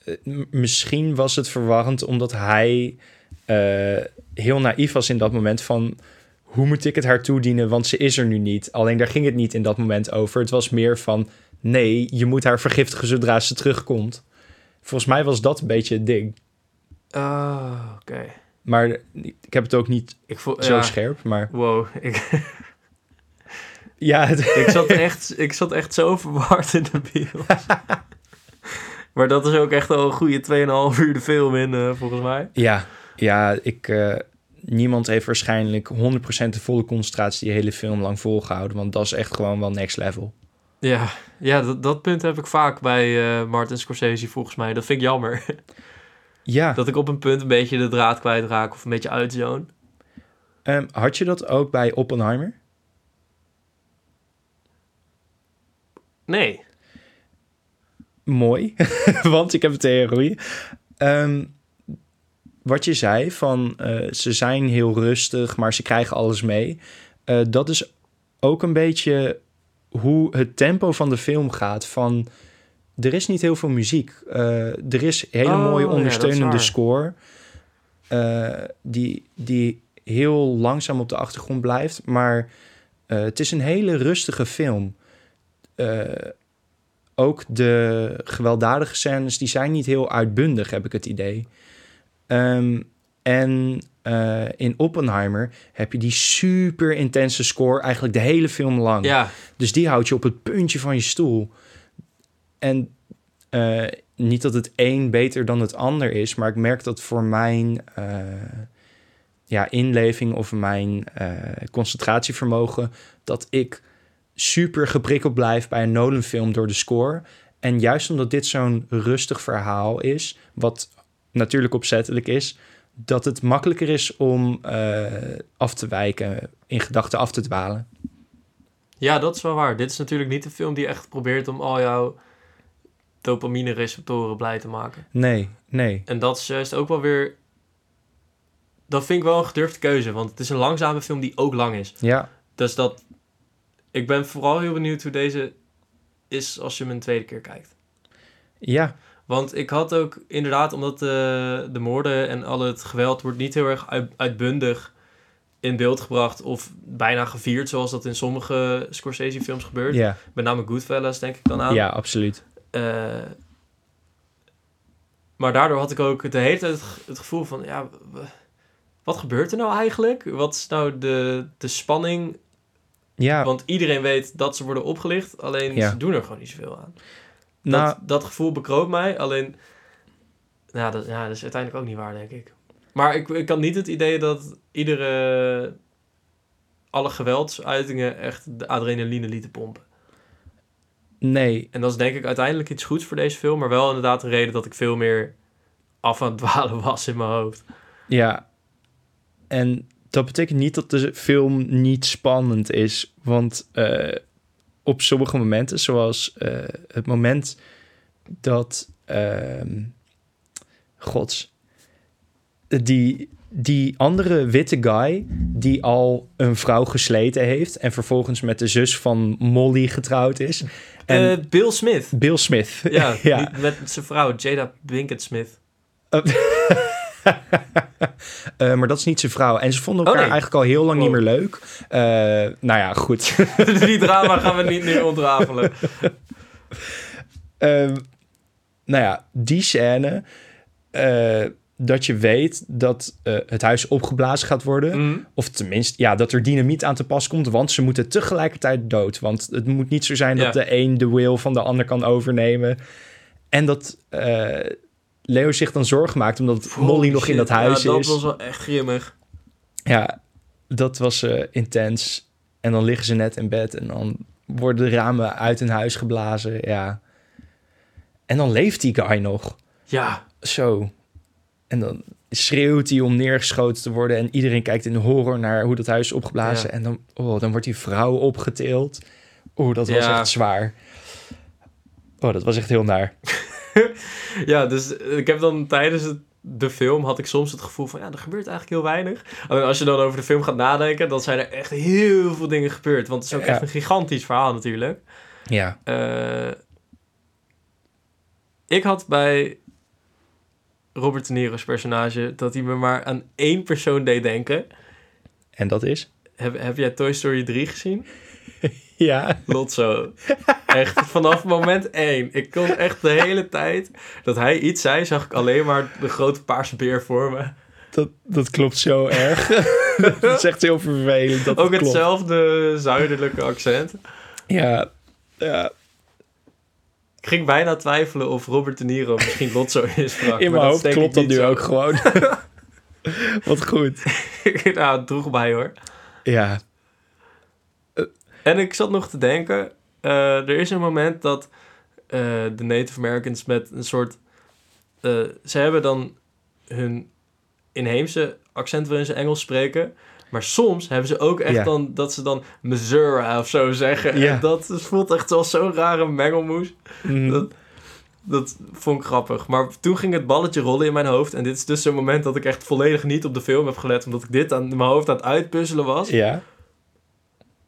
Eh, misschien was het verwarrend omdat hij eh, heel naïef was in dat moment van hoe moet ik het haar toedienen, want ze is er nu niet. Alleen daar ging het niet in dat moment over. Het was meer van nee, je moet haar vergiftigen zodra ze terugkomt. Volgens mij was dat een beetje het ding. Ah, oké. Maar ik heb het ook niet Ik voel, zo ja, scherp, maar Wow, ik, ja, het, ik, zat echt, ik zat echt zo verward in de bios. maar dat is ook echt al een goede 2,5 uur de film in, eh, volgens mij. ja, ja, ik, eh, niemand heeft waarschijnlijk 100% de volle concentratie die hele film lang volgehouden, want dat is echt gewoon wel next level. Ja, ja dat, dat punt heb ik vaak bij eh, Martin Scorsese, volgens mij. Dat vind ik jammer. Ja, dat ik op een punt een beetje de draad kwijtraak of een beetje uitzone. Ehm, had je dat ook bij Oppenheimer? Nee. Mooi, want ik heb een theorie. Ehm, wat je zei van eh, ze zijn heel rustig, maar ze krijgen alles mee. Eh, dat is ook een beetje hoe het tempo van de film gaat. Van er is niet heel veel muziek. Eh, er is hele Oh, mooie ondersteunende score. die, die heel langzaam op de achtergrond blijft. Maar het is een hele rustige film. Ook de gewelddadige scènes, die zijn niet heel uitbundig, heb ik het idee. Ehm, en eh, in Oppenheimer heb je die super intense score eigenlijk de hele film lang. Ja, Dus die houdt je op het puntje van je stoel. En eh, niet dat het een beter dan het ander is, maar ik merk dat voor mijn eh, ja, inleving of mijn concentratievermogen, dat ik super geprikkeld blijf bij een Nolan-film door de score. En juist omdat dit zo'n rustig verhaal is, wat natuurlijk opzettelijk is, dat het makkelijker is om eh, af te wijken, in gedachten af te dwalen. ja, dat is wel waar. Dit is natuurlijk niet een film die echt probeert om al jouw dopamine-receptoren blij te maken. Nee, nee. En dat is juist ook wel weer... Dat vind ik wel een gedurfde keuze, want het is een langzame film die ook lang is. Ja, Dus dat... Ik ben vooral heel benieuwd hoe deze is als je hem een tweede keer kijkt. ja, Want ik had ook inderdaad, omdat de, de moorden en al het geweld wordt niet heel erg uit- uitbundig in beeld gebracht of bijna gevierd, zoals dat in sommige Scorsese-films gebeurt. ja, Met name Goodfellas denk ik dan aan. ja, absoluut. Eh, maar daardoor had ik ook de hele tijd het, ge- het gevoel van, ja, wat gebeurt er nou eigenlijk? Wat is nou de, de spanning? Ja, Want iedereen weet dat ze worden opgelicht, alleen Ja. ze doen er gewoon niet zoveel aan. nou, dat, dat gevoel bekroopt mij, alleen... Nou, dat, ja, dat is uiteindelijk ook niet waar, denk ik. Maar ik, ik had niet het idee dat iedere... alle geweldsuitingen echt de adrenaline lieten pompen. nee, En dat is denk ik uiteindelijk iets goeds voor deze film, maar wel inderdaad een reden dat ik veel meer af aan het dwalen was in mijn hoofd. ja. En dat betekent niet dat de film niet spannend is, want eh, op sommige momenten, zoals eh, het moment dat, ehm gods, die, die andere witte guy die al een vrouw gesleten heeft en vervolgens met de zus van Molly getrouwd is. En Eh, Bill Smith. Bill Smith. Ja, ja. met zijn vrouw, Jada Pinkett Smith. Eh, maar dat is niet zijn vrouw. En ze vonden elkaar Oh, nee. eigenlijk al heel lang niet meer leuk. Eh, nou ja, goed. Die drama gaan we niet nu ontrafelen. Ehm, nou ja, die scène. eh, dat je weet dat het huis opgeblazen gaat worden. Mhm. Of tenminste, ja, dat er dynamiet aan te pas komt. Want ze moeten tegelijkertijd dood. Want het moet niet zo zijn dat Ja. de een de wil van de ander kan overnemen. En dat Leo zich dan zorgen maakt omdat Molly nog in dat huis ja, dat is. was wel echt grimmig. Ja, dat was eh, intens. En dan liggen ze net in bed en dan worden de ramen uit hun huis geblazen. Ja. En dan leeft die guy nog. Ja, Zo. En dan schreeuwt hij om neergeschoten te worden. En iedereen kijkt in horror naar hoe dat huis is opgeblazen. Ja. En dan, oh, dan wordt die vrouw opgetild. Oh, dat was Ja. echt zwaar. Oh, dat was echt heel naar. ja, dus ik heb dan tijdens het, de film had ik soms het gevoel van ja, er gebeurt eigenlijk heel weinig. Alleen als je dan over de film gaat nadenken, dan zijn er echt heel veel dingen gebeurd. Want het is ook Ja. echt een gigantisch verhaal natuurlijk. Ja. Eh, ik had bij Robert De Niro's personage dat hij me maar aan één persoon deed denken. En dat is? Heb, heb jij Toy Story 3 gezien? Ja. Lotso. Echt, vanaf moment één. Ik kon echt de hele tijd dat hij iets zei, zag ik alleen maar de grote paarse beer voor me. Dat, dat klopt zo erg. dat is echt heel vervelend. Dat Ook het klopt. hetzelfde zuidelijke accent. Ja. Ja. Ik ging bijna twijfelen of Robert De Niro misschien Lotso is. In mijn hoofd klopt dat nu ook gewoon. Wat goed. nou, het droeg bij hoor. Ja. En ik zat nog te denken, eh, er is een moment dat eh, de Native Americans met een soort... eh, ze hebben dan hun inheemse accent waarin ze Engels spreken. Maar soms hebben ze ook echt dan dat ze dan Missouri of zo zeggen. En dat voelt echt als zo'n rare mengelmoes. Mm. Dat, dat vond ik grappig. Maar toen ging het balletje rollen in mijn hoofd. En dit is dus zo'n moment dat ik echt volledig niet op de film heb gelet. Omdat ik dit aan mijn hoofd aan het uitpuzzelen was. Ja.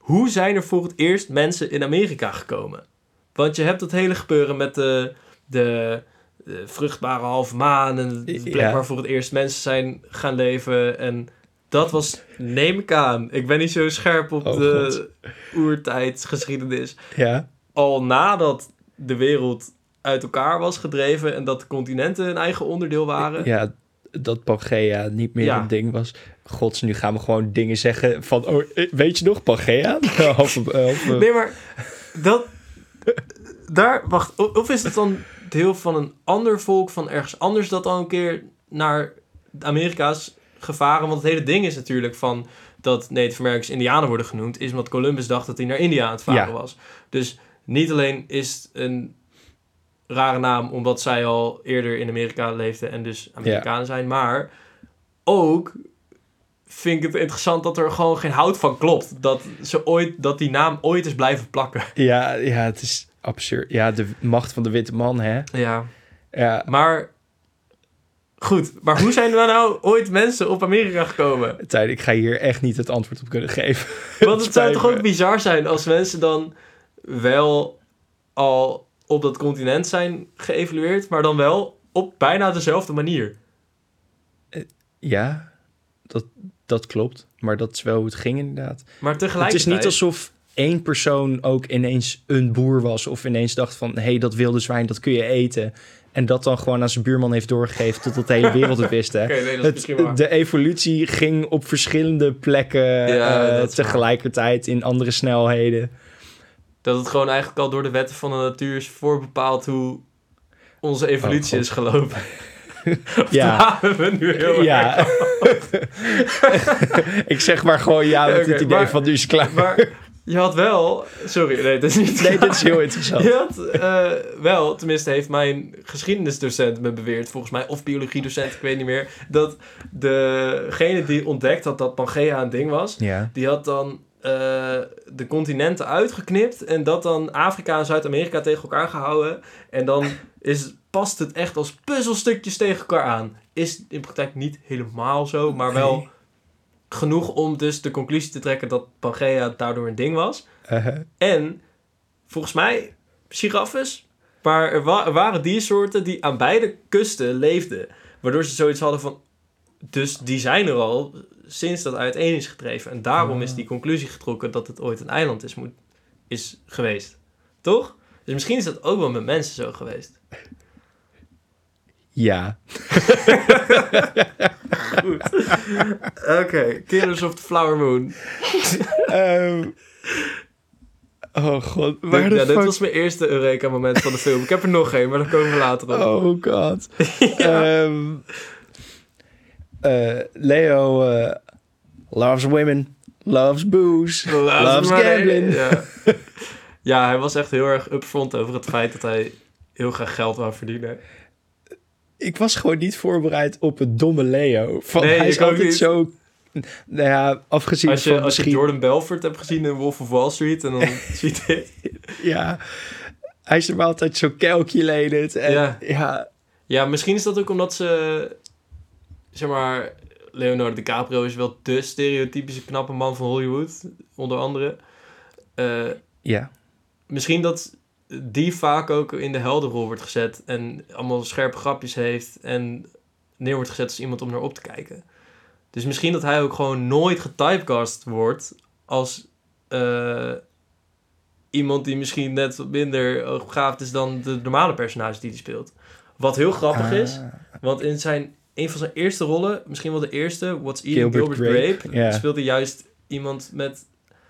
Hoe zijn er voor het eerst mensen in Amerika gekomen? Want je hebt dat hele gebeuren met de, de, de vruchtbare halve maan en de plek Ja. waar voor het eerst mensen zijn gaan leven. En dat was, neem ik aan, ik ben niet zo scherp op Oh, de oertijdsgeschiedenis. Ja. Al nadat de wereld uit elkaar was gedreven en dat de continenten een eigen onderdeel waren. Ja, dat Pangea niet meer Ja. een ding was. Gods, nu gaan we gewoon dingen zeggen van... Oh, eh, weet je nog, Pangea? Of, eh, Nee, maar dat. Daar, wacht. Of is het dan deel van een ander volk van ergens anders dat al een keer naar Amerika's gevaren? Want het hele ding is natuurlijk van dat Native Americans Indianen worden genoemd, is omdat Columbus dacht dat hij naar India aan het varen Ja. was. Dus niet alleen is het een rare naam omdat zij al eerder in Amerika leefden en dus Amerikanen zijn, maar ook vind ik het interessant dat er gewoon geen hout van klopt. Dat, ze ooit, dat die naam ooit is blijven plakken. Ja, ja, het is absurd. Ja, de macht van de witte man, hè? Ja. Ja, Maar goed, maar hoe zijn er nou ooit mensen op Amerika gekomen? Tijn, ik ga hier echt niet het antwoord op kunnen geven. Want het zou toch ook bizar zijn als mensen dan wel al op dat continent zijn geëvalueerd, maar dan wel op bijna dezelfde manier. Ja, dat, dat klopt. Maar dat is wel hoe het ging inderdaad. Maar Het tegelijkertijd... is niet alsof één persoon ook ineens een boer was... of ineens dacht van, hé, hey, dat wilde zwijn, dat kun je eten... En dat dan gewoon aan zijn buurman heeft doorgegeven totdat de hele wereld het wist, hè? Nee, Het, de evolutie ging op verschillende plekken Ja, eh, tegelijkertijd in andere snelheden. Dat het gewoon eigenlijk al door de wetten van de natuur is voorbepaald hoe onze evolutie God. is gelopen. Ja. we nu heel erg Ja. ik zeg maar gewoon ja met het idee maar- van nu is het klaar. Maar je had wel... Sorry, nee, dat is niet... Nee, dit is heel interessant. Je had eh, wel, tenminste heeft mijn geschiedenisdocent me beweerd, volgens mij, of biologiedocent, ik weet niet meer, dat degene die ontdekt had dat Pangea een ding was, Ja. die had dan eh, de continenten uitgeknipt en dat dan Afrika en Zuid-Amerika tegen elkaar gehouden. En dan is, past het echt als puzzelstukjes tegen elkaar aan. Is in praktijk niet helemaal zo, maar wel Nee. genoeg om dus de conclusie te trekken dat Pangea daardoor een ding was. Uh-huh. En volgens mij giraffes. Maar er, wa- er waren diersoorten die aan beide kusten leefden. Waardoor ze zoiets hadden van... Dus die zijn er al sinds dat uiteen is gedreven. En daarom is die conclusie getrokken dat het ooit een eiland is, moet, is geweest. Toch? Dus misschien is dat ook wel met mensen zo geweest. Ja. Oké, Killers of the Flower Moon. Ehm, oh god. Waar Dit, de ja, dit fuck- was mijn eerste Eureka-moment van de film. Ik heb er nog één, maar daar komen we later op. Oh god. Ehm, eh, Leo eh, Loves women, loves booze, loves, Loves gambling. Ja. ja, hij was echt heel erg upfront over het feit dat hij heel graag geld wou verdienen. Ik was gewoon niet voorbereid op het domme Leo. Van, Nee, hij is altijd niet. zo... Nou ja, afgezien Als je, van als je misschien... Jordan Belfort hebt gezien in Wolf of Wall Street... en dan ziet hij... Ja, hij is er altijd zo calculated. En, Ja. ja. Ja, misschien is dat ook omdat ze... Zeg maar... Leonardo DiCaprio is wel de stereotypische knappe man van Hollywood. Onder andere. Eh, ja. misschien dat die vaak ook in de heldenrol wordt gezet. En allemaal scherpe grapjes heeft. En neer wordt gezet als iemand om naar op te kijken. Dus misschien dat hij ook gewoon nooit getypecast wordt als eh, iemand die misschien net wat minder hoogbegaafd is dan de normale personages die hij speelt. Wat heel grappig is, Ah, want in zijn, een van zijn eerste rollen, misschien wel de eerste, What's Eating Gilbert Gilbert, Grape, speelde juist iemand met,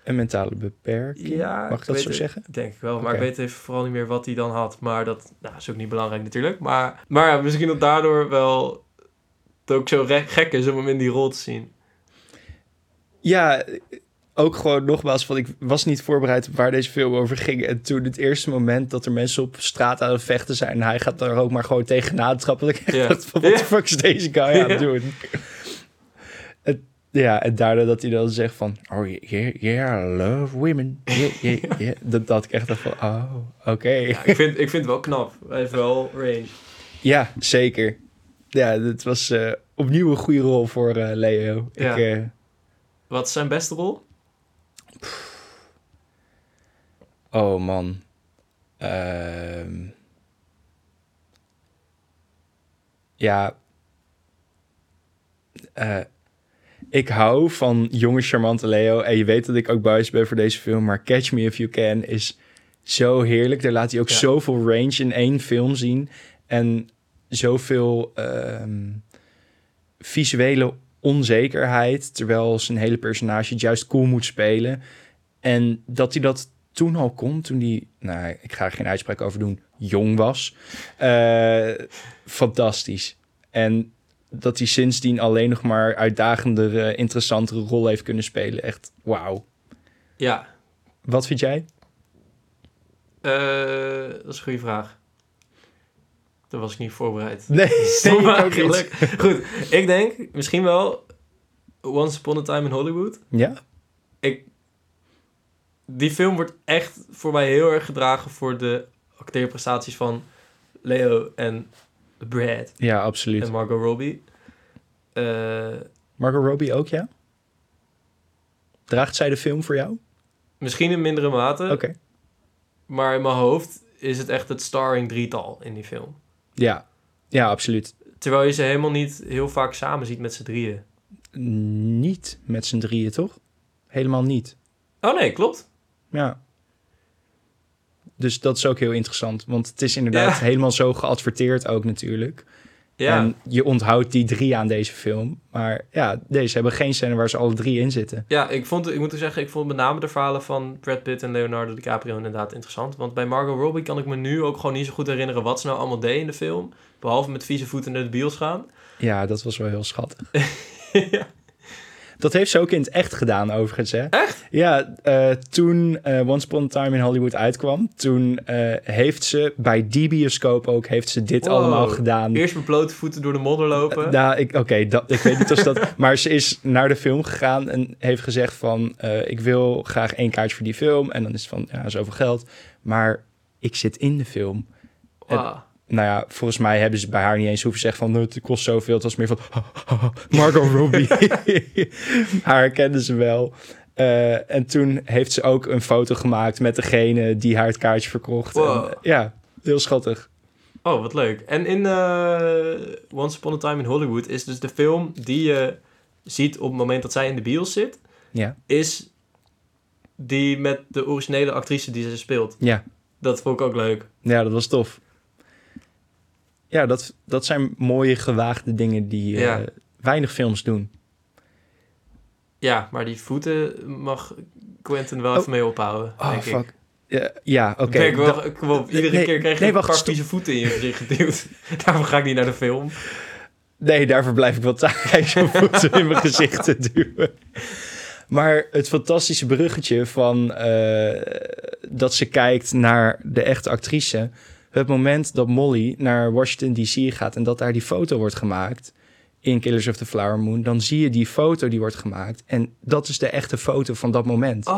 een mentale beperking. ja, Mag ik dat weet zo zeggen? Denk ik wel, maar ik weet even vooral niet meer wat hij dan had. Maar dat nou, is ook niet belangrijk natuurlijk. Maar, maar ja, misschien dat daardoor wel het ook zo gek is om hem in die rol te zien. Ja, ook gewoon nogmaals, van ik was niet voorbereid waar deze film over ging. En toen het eerste moment dat er mensen op straat aan het vechten zijn... en hij gaat daar ook maar gewoon tegenaan trappen... dat ik dacht van, wat de fuck is deze guy aan het doen? Ja, en daardoor dat hij dan zegt van... Oh, yeah, yeah, I love women. Yeah, yeah, yeah. Dat, dat ik echt dacht van, oh, oké. Ja, ik, vind, ik vind het wel knap. Hij heeft wel range. Ja, zeker. Ja, het was eh, opnieuw een goede rol voor eh, Leo. Ja. Ik, eh, Wat is zijn beste rol? Oh man. Ehm. ja. Eh, ik hou van jonge charmante Leo. En je weet dat ik ook biased ben voor deze film. Maar Catch Me If You Can is zo heerlijk. Daar laat hij ook Ja. zoveel range in één film zien. En zoveel ehm, visuele onzekerheid. Terwijl zijn hele personage het juist cool moet spelen. En dat hij dat toen al kon, toen hij, nou, ik ga er geen uitspraak over doen, jong was. Eh, fantastisch. En dat hij sindsdien alleen nog maar uitdagender, eh, interessantere rol heeft kunnen spelen. Echt, wauw. Ja, Wat vind jij? eh, dat is een goede vraag. Daar was ik niet voorbereid. Nee, ik ook eigenlijk. niet. Goed, ik denk misschien wel Once Upon a Time in Hollywood. Ja? Ik, die film wordt echt voor mij heel erg gedragen voor de acteerprestaties van Leo en Brad Ja, absoluut. en Margot Robbie. Eh, Margot Robbie ook, ja? Draagt zij de film voor jou? misschien in mindere mate, Oké. maar in mijn hoofd is het echt het starring drietal in die film. Ja. Ja, absoluut. Terwijl je ze helemaal niet heel vaak samen ziet met z'n drieën. Niet met z'n drieën, toch? Helemaal niet. Oh nee, klopt. Ja. Dus dat is ook heel interessant. Want het is inderdaad Ja. helemaal zo geadverteerd ook natuurlijk. Ja, En je onthoudt die drie aan deze film. Maar ja, deze hebben geen scène waar ze alle drie in zitten. ja ik, vond, ik moet zeggen, ik vond met name de verhalen van Brad Pitt en Leonardo DiCaprio inderdaad interessant. Want bij Margot Robbie kan ik me nu ook gewoon niet zo goed herinneren wat ze nou allemaal deed in de film. Behalve met vieze voeten naar de bios gaan. Ja, dat was wel heel schattig. ja. Dat heeft ze ook in het echt gedaan, overigens. Hè? Echt? Ja, eh, toen eh, Once Upon a Time in Hollywood uitkwam... toen eh, heeft ze bij die bioscoop ook heeft ze dit Wow. allemaal gedaan. Eerst met blote voeten door de modder lopen. Nou, ik, oké, dat ik weet niet of dat... maar ze is naar de film gegaan en heeft gezegd van... ik wil graag één kaartje voor die film. En dan is het van, ja, zoveel geld. Maar ik zit in de film. Nou ja, volgens mij hebben ze bij haar niet eens hoeven zeggen van... "Nou, het kost zoveel. Het was meer van... Margot Robbie. haar herkenden ze wel. Eh, en toen heeft ze ook een foto gemaakt met degene die haar het kaartje verkocht. Wow. En, eh, ja, heel schattig. Oh, wat leuk. En in eh, Once Upon a Time in Hollywood is dus de film die je ziet op het moment dat zij in de bios zit, Ja, is die met de originele actrice die ze speelt. ja. Dat vond ik ook leuk. Ja, dat was tof. Ja, dat, dat zijn mooie gewaagde dingen die eh, Ja. weinig films doen. Ja, maar die voeten mag Quentin wel Oh. even mee ophouden, Oh, denk ik. fuck. Ja, ja oké. Ik wel, Da- kom op, iedere Nee, keer krijg je nee, een paar vieze voeten in je gezicht geduwd. Daarom ga ik niet naar de film. Nee, daarvoor blijf ik wel thuis om voeten in mijn gezicht te duwen. Maar het fantastische bruggetje van eh, dat ze kijkt naar de echte actrice. Het moment dat Molly naar Washington DC gaat en dat daar die foto wordt gemaakt in Killers of the Flower Moon, dan zie je die foto die wordt gemaakt. En dat is de echte foto van dat moment. Oh,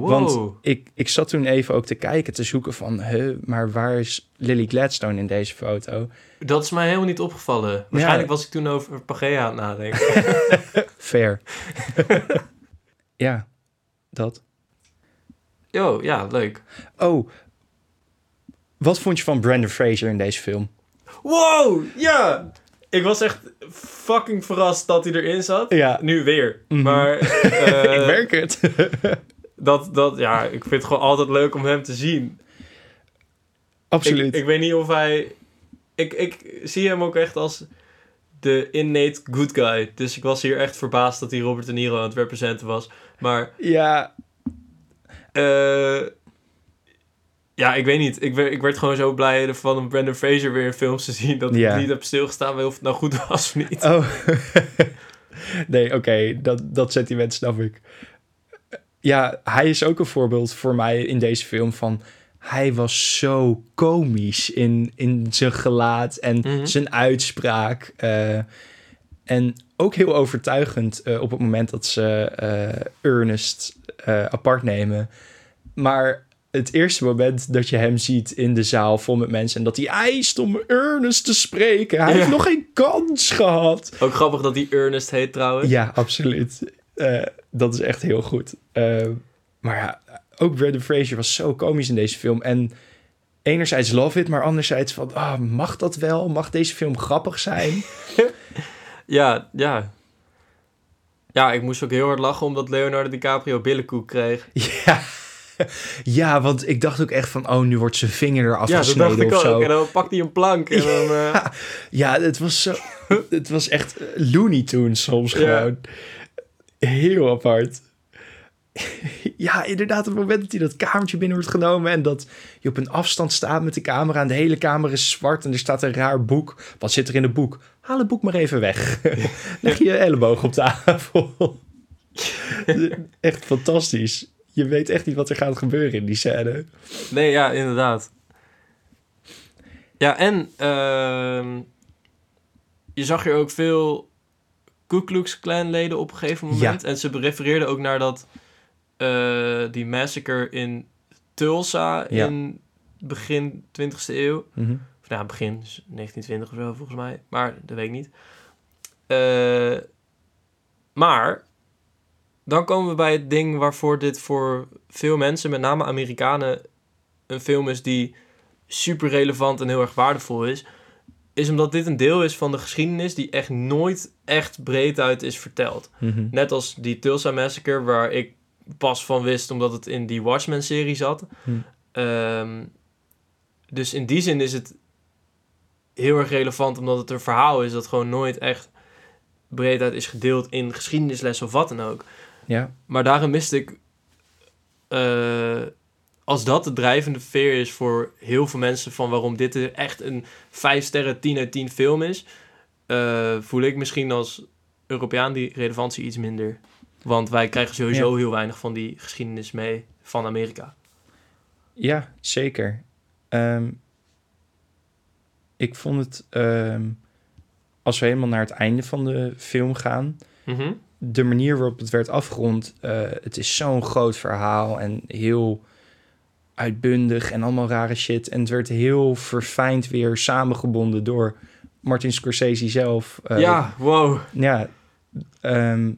wow. Want ik, ik zat toen even ook te kijken, te zoeken van, huh, maar waar is Lily Gladstone in deze foto? Dat is mij helemaal niet opgevallen. Waarschijnlijk was ik toen over Pagea aan het nadenken. Fair. ja, dat. Yo, ja, leuk. Oh, wat vond je van Brandon Fraser in deze film? Wow, ja! Ik was echt fucking verrast dat hij erin zat. Ja. Nu weer. Mhm. Maar eh, ik merk het. dat, dat, ja, ik vind het gewoon altijd leuk om hem te zien. Absoluut. Ik, ik weet niet of hij... Ik, ik zie hem ook echt als de innate good guy. Dus ik was hier echt verbaasd dat hij Robert De Niro aan het representen was. Maar ja, eh, ja, ik weet niet. Ik werd, ik werd gewoon zo blij van een Brandon Fraser weer in films te zien... dat Ja. ik niet heb stilgestaan bij of het nou goed was of niet. oh. nee, oké, dat, dat sentiment snap ik. Ja, hij is ook een voorbeeld voor mij in deze film van... Hij was zo komisch in, in zijn gelaat en Mhm. zijn uitspraak. eh, en ook heel overtuigend eh, op het moment dat ze eh, Ernest apart nemen. Maar het eerste moment dat je hem ziet in de zaal vol met mensen... en dat hij eist om Ernest te spreken. Hij Ja. heeft nog geen kans gehad. Ook grappig dat hij Ernest heet trouwens. Ja, absoluut. Eh, dat is echt heel goed. Eh, maar ja, ook Brandon Fraser was zo komisch in deze film. En enerzijds love it, maar anderzijds van... ah, mag dat wel? Mag deze film grappig zijn? Ja, ja. Ja, ik moest ook heel hard lachen omdat Leonardo DiCaprio billenkoek kreeg. ja. ja, want ik dacht ook echt van... oh, nu wordt zijn vinger eraf Ja, dat dacht gesneden ik of ook. En dan pakt hij een plank en dan... eh, Ja, het was zo... het was echt Looney Tunes soms Ja. gewoon. Heel apart. ja, inderdaad, op het moment dat hij dat kamertje binnen wordt genomen... en dat je op een afstand staat met de camera... en de hele kamer is zwart en er staat een raar boek. Wat zit er in het boek? Haal het boek maar even weg. Leg je elleboog op tafel. echt fantastisch. Je weet echt niet wat er gaat gebeuren in die scène. Nee, ja, inderdaad. Ja, en ehm, je zag hier ook veel Ku Klux Klan leden op een gegeven moment. En ze refereerden ook naar dat, eh, die massacre in Tulsa Ja. in begin 20e eeuw. Mhm. Of nou, begin dus 1920 of zo volgens mij. Maar dat weet ik niet. Eh, maar dan komen we bij het ding waarvoor dit voor veel mensen, met name Amerikanen, een film is die super relevant en heel erg waardevol is. Is omdat dit een deel is van de geschiedenis die echt nooit echt breed uit is verteld. Mhm. Net als die Tulsa Massacre, waar ik pas van wist omdat het in die Watchmen-serie zat. Hm. Ehm, dus in die zin is het heel erg relevant, omdat het een verhaal is dat gewoon nooit echt breed uit is gedeeld in geschiedenisles of wat dan ook. Ja. Maar daarom miste ik, eh, als dat de drijvende veer is voor heel veel mensen van waarom dit echt een 5 sterren 10 uit 10 film is, eh, voel ik misschien als Europeaan die relevantie iets minder. Want wij krijgen sowieso heel weinig van die geschiedenis mee van Amerika. Ja, zeker. Ehm, ik vond het, ehm, als we helemaal naar het einde van de film gaan, Mhm. De manier waarop het werd afgerond, eh, het is zo'n groot verhaal en heel uitbundig en allemaal rare shit. En het werd heel verfijnd weer samengebonden door Martin Scorsese zelf. Eh, ja, wow. ja, ehm,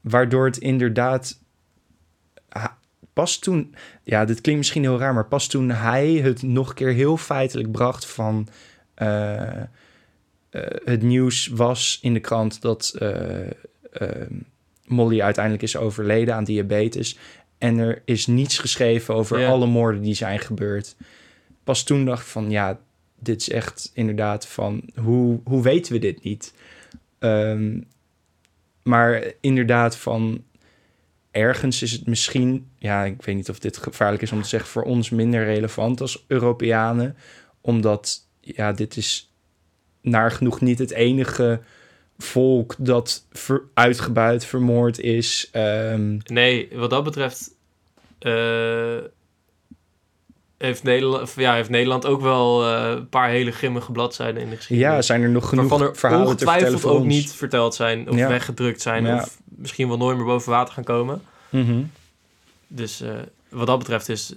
waardoor het inderdaad pas toen, ja, dit klinkt misschien heel raar, maar pas toen hij het nog een keer heel feitelijk bracht van eh, het nieuws was in de krant dat Molly uiteindelijk is overleden aan diabetes en er is niets geschreven over Ja. alle moorden die zijn gebeurd. Pas toen dacht ik van ja, dit is echt inderdaad van hoe, hoe weten we dit niet? Ehm, maar inderdaad, van ergens is het misschien, ja, ik weet niet of dit gevaarlijk is om te zeggen, voor ons minder relevant als Europeanen, omdat ja, dit is naar genoeg niet het enige volk dat ver- uitgebuit, vermoord is. Ehm, Nee, wat dat betreft eh, heeft, Nederland, ja, heeft Nederland ook wel eh, een paar hele grimmige bladzijden in de geschiedenis. ja, zijn er nog genoeg waarvan er verhalen ongetwijfeld ook ons? niet verteld zijn of Ja. weggedrukt zijn Ja. of misschien wel nooit meer boven water gaan komen. Mhm. Dus eh, wat dat betreft is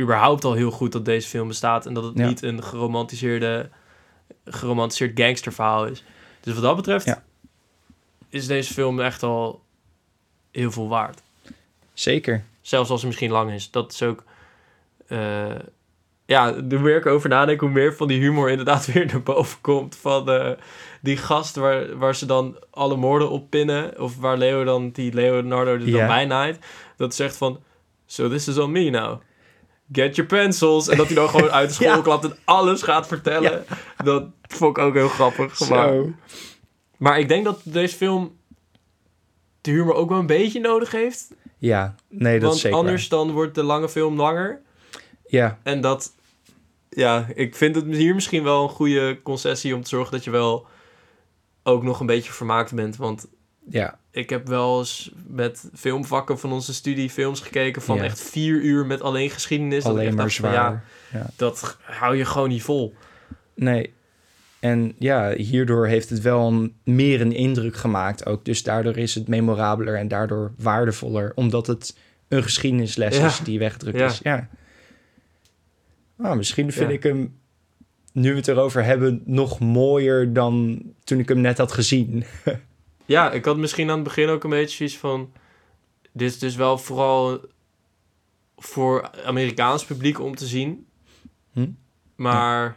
überhaupt al heel goed dat deze film bestaat en dat het Ja. niet een geromantiseerde, geromantiseerd gangsterverhaal is. Dus wat dat betreft Ja. is deze film echt al heel veel waard. Zeker. Zelfs als hij misschien lang is. Dat is ook... eh, ja, hoe meer ik over nadenk, hoe meer van die humor inderdaad weer naar boven komt. Van eh, die gast waar, waar ze dan alle moorden op pinnen. Of waar Leo dan, die Leonardo er dan Ja. bij naait. Dat zegt van, so this is on me now. Get your pencils. En dat hij dan gewoon uit de school Ja. klapt en alles gaat vertellen. Dat vond ik ook heel grappig. Maar, Zo. maar ik denk dat deze film de humor ook wel een beetje nodig heeft. Ja, nee, dat Want is zeker. anders dan wordt de lange film langer. Ja, En dat, ja, ik vind het hier misschien wel een goede concessie om te zorgen dat je wel ook nog een beetje vermaakt bent. Want ja, ik heb wel eens met filmvakken van onze studie films gekeken van Ja. echt vier uur met alleen geschiedenis. Dat alleen echt maar dacht zwaar. ja, dat hou je gewoon niet vol. Nee. En ja, hierdoor heeft het wel een, meer een indruk gemaakt ook. Dus daardoor is het memorabeler en daardoor waardevoller. Omdat het een geschiedenisles Ja. is die weggedrukt Ja. is. Ja. Nou, misschien vind ik hem, nu we het erover hebben, nog mooier dan toen ik hem net had gezien. Ja, ik had misschien aan het begin ook een beetje zoiets van... Dit is dus wel vooral voor Amerikaans publiek om te zien. Hm? Maar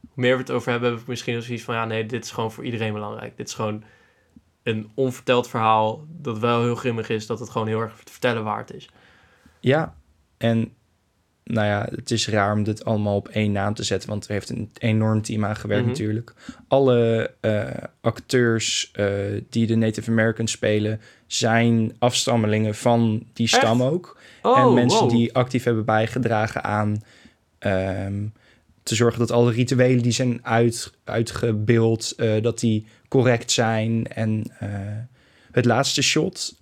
hoe meer we het over hebben, heb ik misschien ook zoiets van... Ja, nee, dit is gewoon voor iedereen belangrijk. Dit is gewoon een onverteld verhaal dat wel heel grimmig is. Dat het gewoon heel erg te vertellen waard is. Ja, en nou ja, het is raar om dit allemaal op één naam te zetten, want er heeft een enorm team aan gewerkt Mhm. natuurlijk. Alle eh, acteurs eh, die de Native Americans spelen, zijn afstammelingen van die stam ook. Oh, en mensen wow. die actief hebben bijgedragen aan ehm, te zorgen dat alle rituelen die zijn uit, uitgebeeld, eh, dat die correct zijn. En het laatste shot,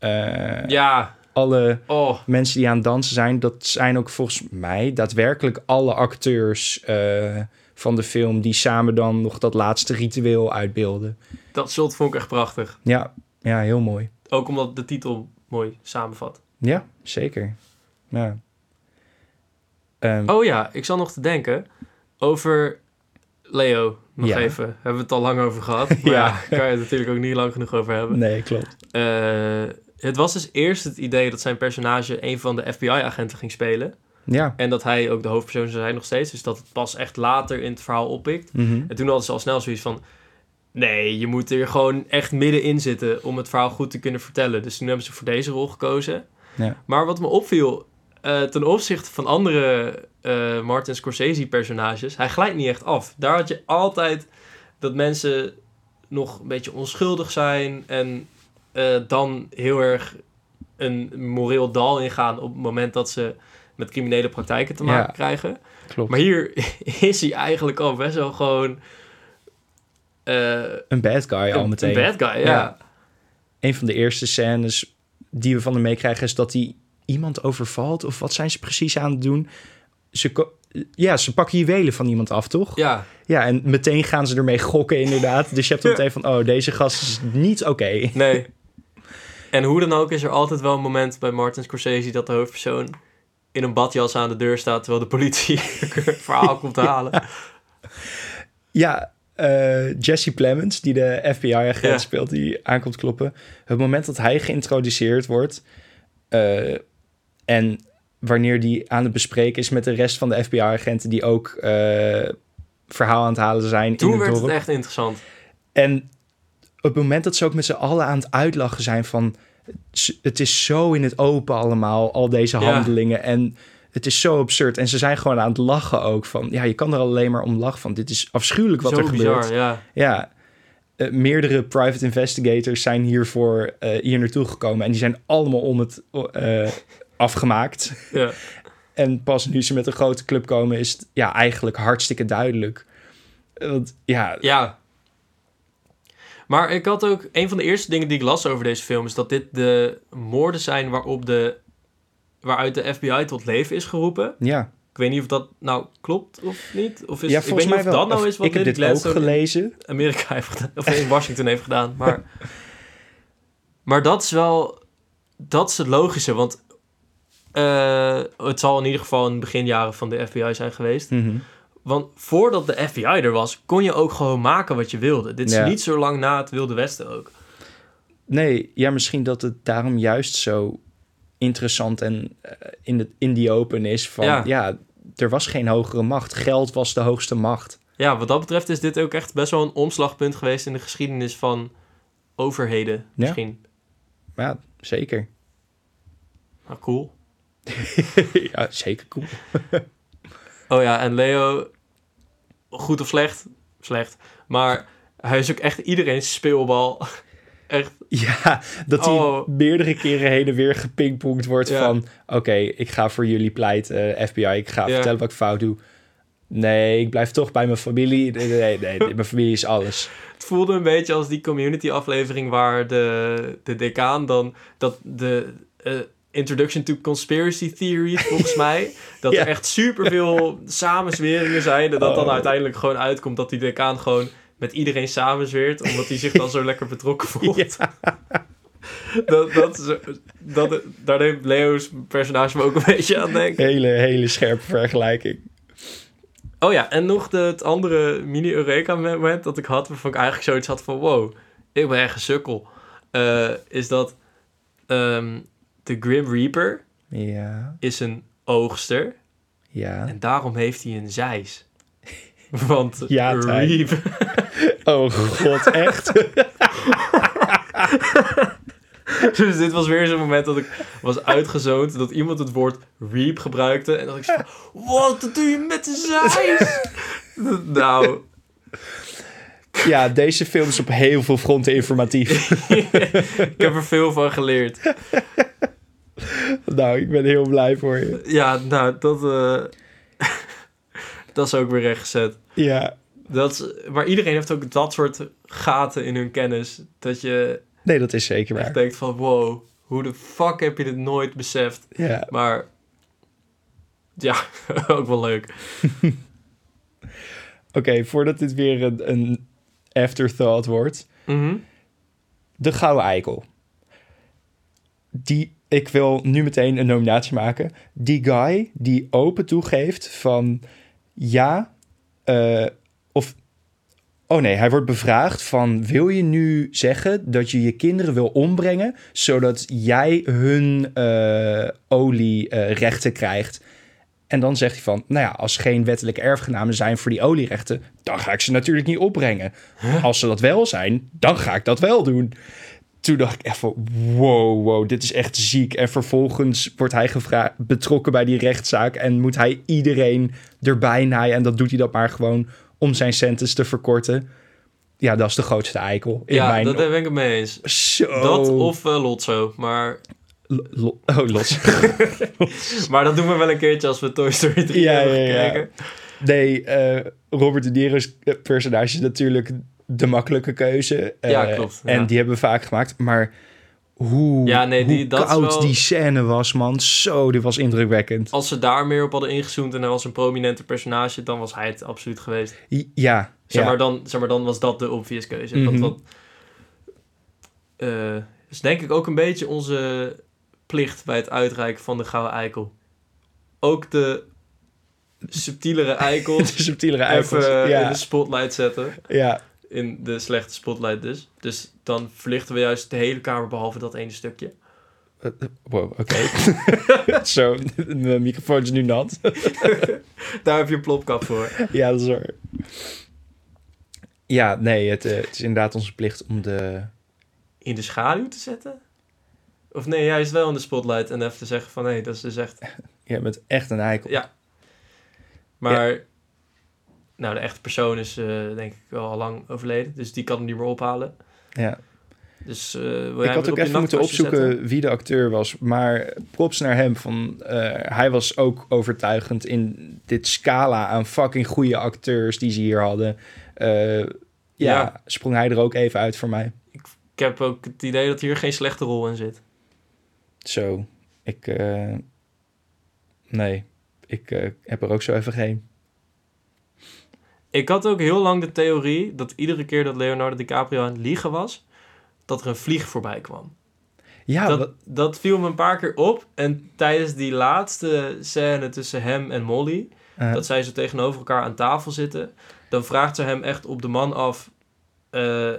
Ja, alle oh, mensen die aan het dansen zijn, dat zijn ook volgens mij daadwerkelijk alle acteurs eh, van de film die samen dan nog dat laatste ritueel uitbeelden. dat shot vond ik echt prachtig. Ja, ja, heel mooi. Ook omdat de titel mooi samenvat. Ja, zeker. Ja. Ehm, Oh ja, ik zal nog te denken over Leo. Nog Ja. even. Hebben we het al lang over gehad. Maar Ja. kan je het natuurlijk ook niet lang genoeg over hebben. Nee, klopt. Eh, het was dus eerst het idee dat zijn personage een van de FBI-agenten ging spelen. Ja. En dat hij ook de hoofdpersoon zou zijn nog steeds. Dus dat het pas echt later in het verhaal oppikt. Mhm. En toen hadden ze al snel zoiets van... Nee, je moet er gewoon echt middenin zitten om het verhaal goed te kunnen vertellen. Dus toen hebben ze voor deze rol gekozen. Ja. Maar wat me opviel, eh, ten opzichte van andere eh, Martin Scorsese-personages, hij glijdt niet echt af. Daar had je altijd dat mensen nog een beetje onschuldig zijn en eh, dan heel erg een moreel dal ingaan op het moment dat ze met criminele praktijken te Ja. maken krijgen. Klopt. Maar hier is hij eigenlijk al best wel gewoon eh, een bad guy al een, meteen. een bad guy, ja. Ja. Een van de eerste scènes die we van hem meekrijgen is dat hij iemand overvalt. Of wat zijn ze precies aan het doen? Ze, ja, ze pakken juwelen van iemand af, toch? Ja, Ja, en meteen gaan ze ermee gokken, inderdaad. Dus je hebt meteen van, oh, deze gast is niet oké. nee. En hoe dan ook is er altijd wel een moment bij Martin Scorsese dat de hoofdpersoon in een badjas aan de deur staat terwijl de politie het verhaal komt halen. Ja, eh, Jesse Plemons, die de FBI-agent Ja. speelt, die aankomt kloppen. Het moment dat hij geïntroduceerd wordt... eh, en wanneer die aan het bespreken is met de rest van de FBI-agenten... die ook eh, verhaal aan het halen zijn in Toen het werd dorp. het echt interessant. En op het moment dat ze ook met z'n allen aan het uitlachen zijn van... het is zo in het open allemaal, al deze Ja. handelingen. En het is zo absurd. En ze zijn gewoon aan het lachen ook van... ja, je kan er alleen maar om lachen van. Dit is afschuwelijk wat Zo er bizar, gebeurt. ja. Ja, eh, meerdere private investigators zijn hiervoor eh, hier naartoe gekomen... en die zijn allemaal om het eh, afgemaakt. ja. En pas nu ze met een grote club komen... is het ja, eigenlijk hartstikke duidelijk. Want ja, Ja, Maar ik had ook... Een van de eerste dingen die ik las over deze film... is dat dit de moorden zijn waarop de... waaruit de FBI tot leven is geroepen. Ja, Ik weet niet of dat nou klopt of niet. Of is, ja ik weet niet of wel. dat nou is wat ik heb dit ook gelezen. Amerika heeft gedaan. Of in Washington heeft gedaan. Maar, maar dat is wel... Dat is het logische. Want eh, het zal in ieder geval in de beginjaren van de FBI zijn geweest. Mhm. Want voordat de FBI er was, kon je ook gewoon maken wat je wilde. Dit is Ja. niet zo lang na het Wilde Westen ook. Nee, ja, misschien dat het daarom juist zo interessant en eh, in, de, in die open is van... Ja. Ja. er was geen hogere macht. Geld was de hoogste macht. Ja, wat dat betreft is dit ook echt best wel een omslagpunt geweest in de geschiedenis van overheden. Misschien. Ja, zeker. Nou, cool. ja, zeker cool. Oh ja, en Leo, goed of slecht? Slecht. Maar hij is ook echt iedereen speelbal. echt. Ja, dat hij Oh. meerdere keren heen en weer gepingpongd wordt Ja. van... Oké, ik ga voor jullie pleiten, FBI. Ik ga Ja. vertellen wat ik fout doe. Nee, ik blijf toch bij mijn familie. Nee, nee, nee, nee, mijn familie is alles. Het voelde een beetje als die community aflevering waar de, de decaan dan dat de eh, introduction to conspiracy theories volgens mij dat Ja. er echt superveel samenzweringen zijn en dat dan Oh. uiteindelijk gewoon uitkomt dat die decaan gewoon met iedereen samenzweert omdat hij zich dan zo lekker betrokken voelt. Dat, dat, is- dat, daar neemt Leo's personage me ook een beetje aan denken. Hele, hele scherpe vergelijking. Oh ja, en nog de, het andere mini-Eureka-moment dat ik had... waarvan ik eigenlijk zoiets had van... wow, ik ben echt een sukkel. eh, is dat ehm, de Grim Reaper Ja, is een oogster... ja. en daarom heeft hij een zeis. Want Ja, Tijn. Reap... Oh god, echt? dus dit was weer zo'n moment dat ik was uitgezoond... dat iemand het woord Reap gebruikte... en dat ik zo van... Wat, doe je met de zeis? nou... Ja, deze film is op heel veel fronten informatief. ik heb er veel van geleerd. nou, ik ben heel blij voor je. Ja, nou, dat, eh, dat is ook weer rechtgezet. Ja, Dat is, maar iedereen heeft ook dat soort gaten in hun kennis. Dat je nee, dat is zeker waar. denkt van, wow, hoe de fuck heb je dit nooit beseft? Ja, Maar ja, ook wel leuk. oké, voordat dit weer een, een afterthought wordt. Mhm. De Gouden Eikel. Die, ik wil nu meteen een nominatie maken. Die guy die open toegeeft van ja, eh, of... Oh nee, hij wordt bevraagd van... wil je nu zeggen dat je je kinderen wil ombrengen... zodat jij hun eh olierechten krijgt? En dan zegt hij van... nou ja, als geen wettelijke erfgenamen zijn voor die olierechten... dan ga ik ze natuurlijk niet opbrengen. Als ze dat wel zijn, dan ga ik dat wel doen. Toen dacht ik van, wow, wow, dit is echt ziek. En vervolgens wordt hij gevra- betrokken bij die rechtszaak... en moet hij iedereen erbij naaien. En dat doet hij dat maar gewoon om zijn sentence te verkorten. Ja, dat is de grootste eikel in Ja, mijn... dat ben ik het mee eens. Zo. Dat of eh, Lotso. Maar, lo- oh, los. maar dat doen we wel een keertje als we Toy Story 3 Ja, hebben ja, ja. gekeken. Nee, eh, Robert De Niro's personage is natuurlijk de makkelijke keuze. Ja, Eh, klopt, En die hebben we vaak gemaakt. Maar hoe, Ja, nee, die- hoe dat koud wel- die scène was, man. Zo, die was indrukwekkend. Als ze daar meer op hadden ingezoomd en hij was een prominente personage... dan was hij het absoluut geweest. Ja, Zeg, ja. maar dan, zeg maar dan was dat de obvious keuze. Mhm. Dat, dat eh, is denk ik ook een beetje onze plicht bij het uitreiken van de Gouden Eikel. Ook de subtielere eikels de subtielere eikels. even ja, in de spotlight zetten. ja. In de slechte spotlight dus. Dus dan verlichten we juist de hele kamer behalve dat ene stukje. Eh, Wow, oké. Zo, mijn microfoon is nu nat. Daar heb je een plopkap voor. ja, dat is waar. Ja, nee, het, eh, het is inderdaad onze plicht om de... In de schaduw te zetten? Of nee, juist wel in de spotlight en even te zeggen van... hé, dat is dus echt Je bent echt een eikel. Ja. Maar, nou, de echte persoon is eh, denk ik wel al lang overleden. Dus die kan hem niet meer ophalen. Ja. Dus eh, Ik had ook even moeten opzoeken zetten? wie de acteur was. Maar props naar hem. Van, eh, hij was ook overtuigend in dit scala aan fucking goede acteurs die ze hier hadden. Ja, Ja. sprong hij er ook even uit voor mij. Ik heb ook het idee dat hier geen slechte rol in zit. Zo, ik... nee, ik heb er ook zo even geen. Ik had ook heel lang de theorie dat iedere keer dat Leonardo DiCaprio aan het liegen was, dat er een vlieg voorbij kwam. Ja, dat, dat viel me een paar keer op. En tijdens die laatste scène tussen hem en Molly, eh, dat zij zo tegenover elkaar aan tafel zitten, dan vraagt ze hem echt op de man af: eh,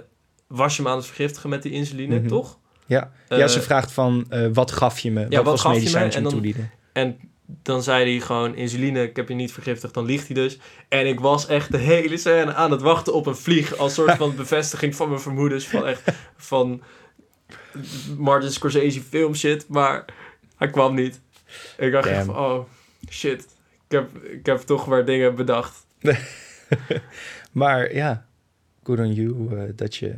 Was je me aan het vergiftigen met die insuline, Mhm. toch? ja. Eh, ja, ze vraagt van, eh, wat gaf je me? ja, wat wat was gaf je medicijn me? je En me dan- toediende? En dan zei hij gewoon insuline, ik heb je niet vergiftigd, dan liegt hij dus. En ik was echt de hele scène aan het wachten op een vlieg als soort van bevestiging van mijn vermoedens van echt van Martin Scorsese film shit, maar hij kwam niet. Ik dacht echt van, oh shit, ik heb, ik heb toch maar dingen bedacht. Maar ja, good on you eh, dat je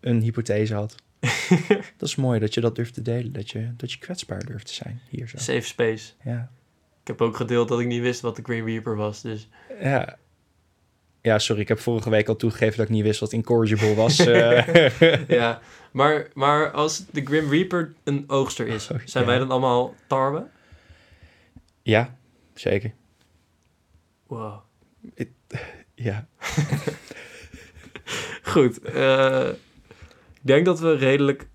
een hypothese had. dat is mooi dat je dat durft te delen. Dat je, dat je kwetsbaar durft te zijn hier zo. Safe space. Ja. Ik heb ook gedeeld dat ik niet wist wat de Green Reaper was, dus Ja. Ja, sorry, ik heb vorige week al toegegeven dat ik niet wist wat incorrigible was. eh. ja. Maar, maar als de Grim Reaper een oogster is, Oh, zijn ja. wij dan allemaal tarwe? ja, zeker. Wow. Ja. Goed. eh, denk dat we redelijk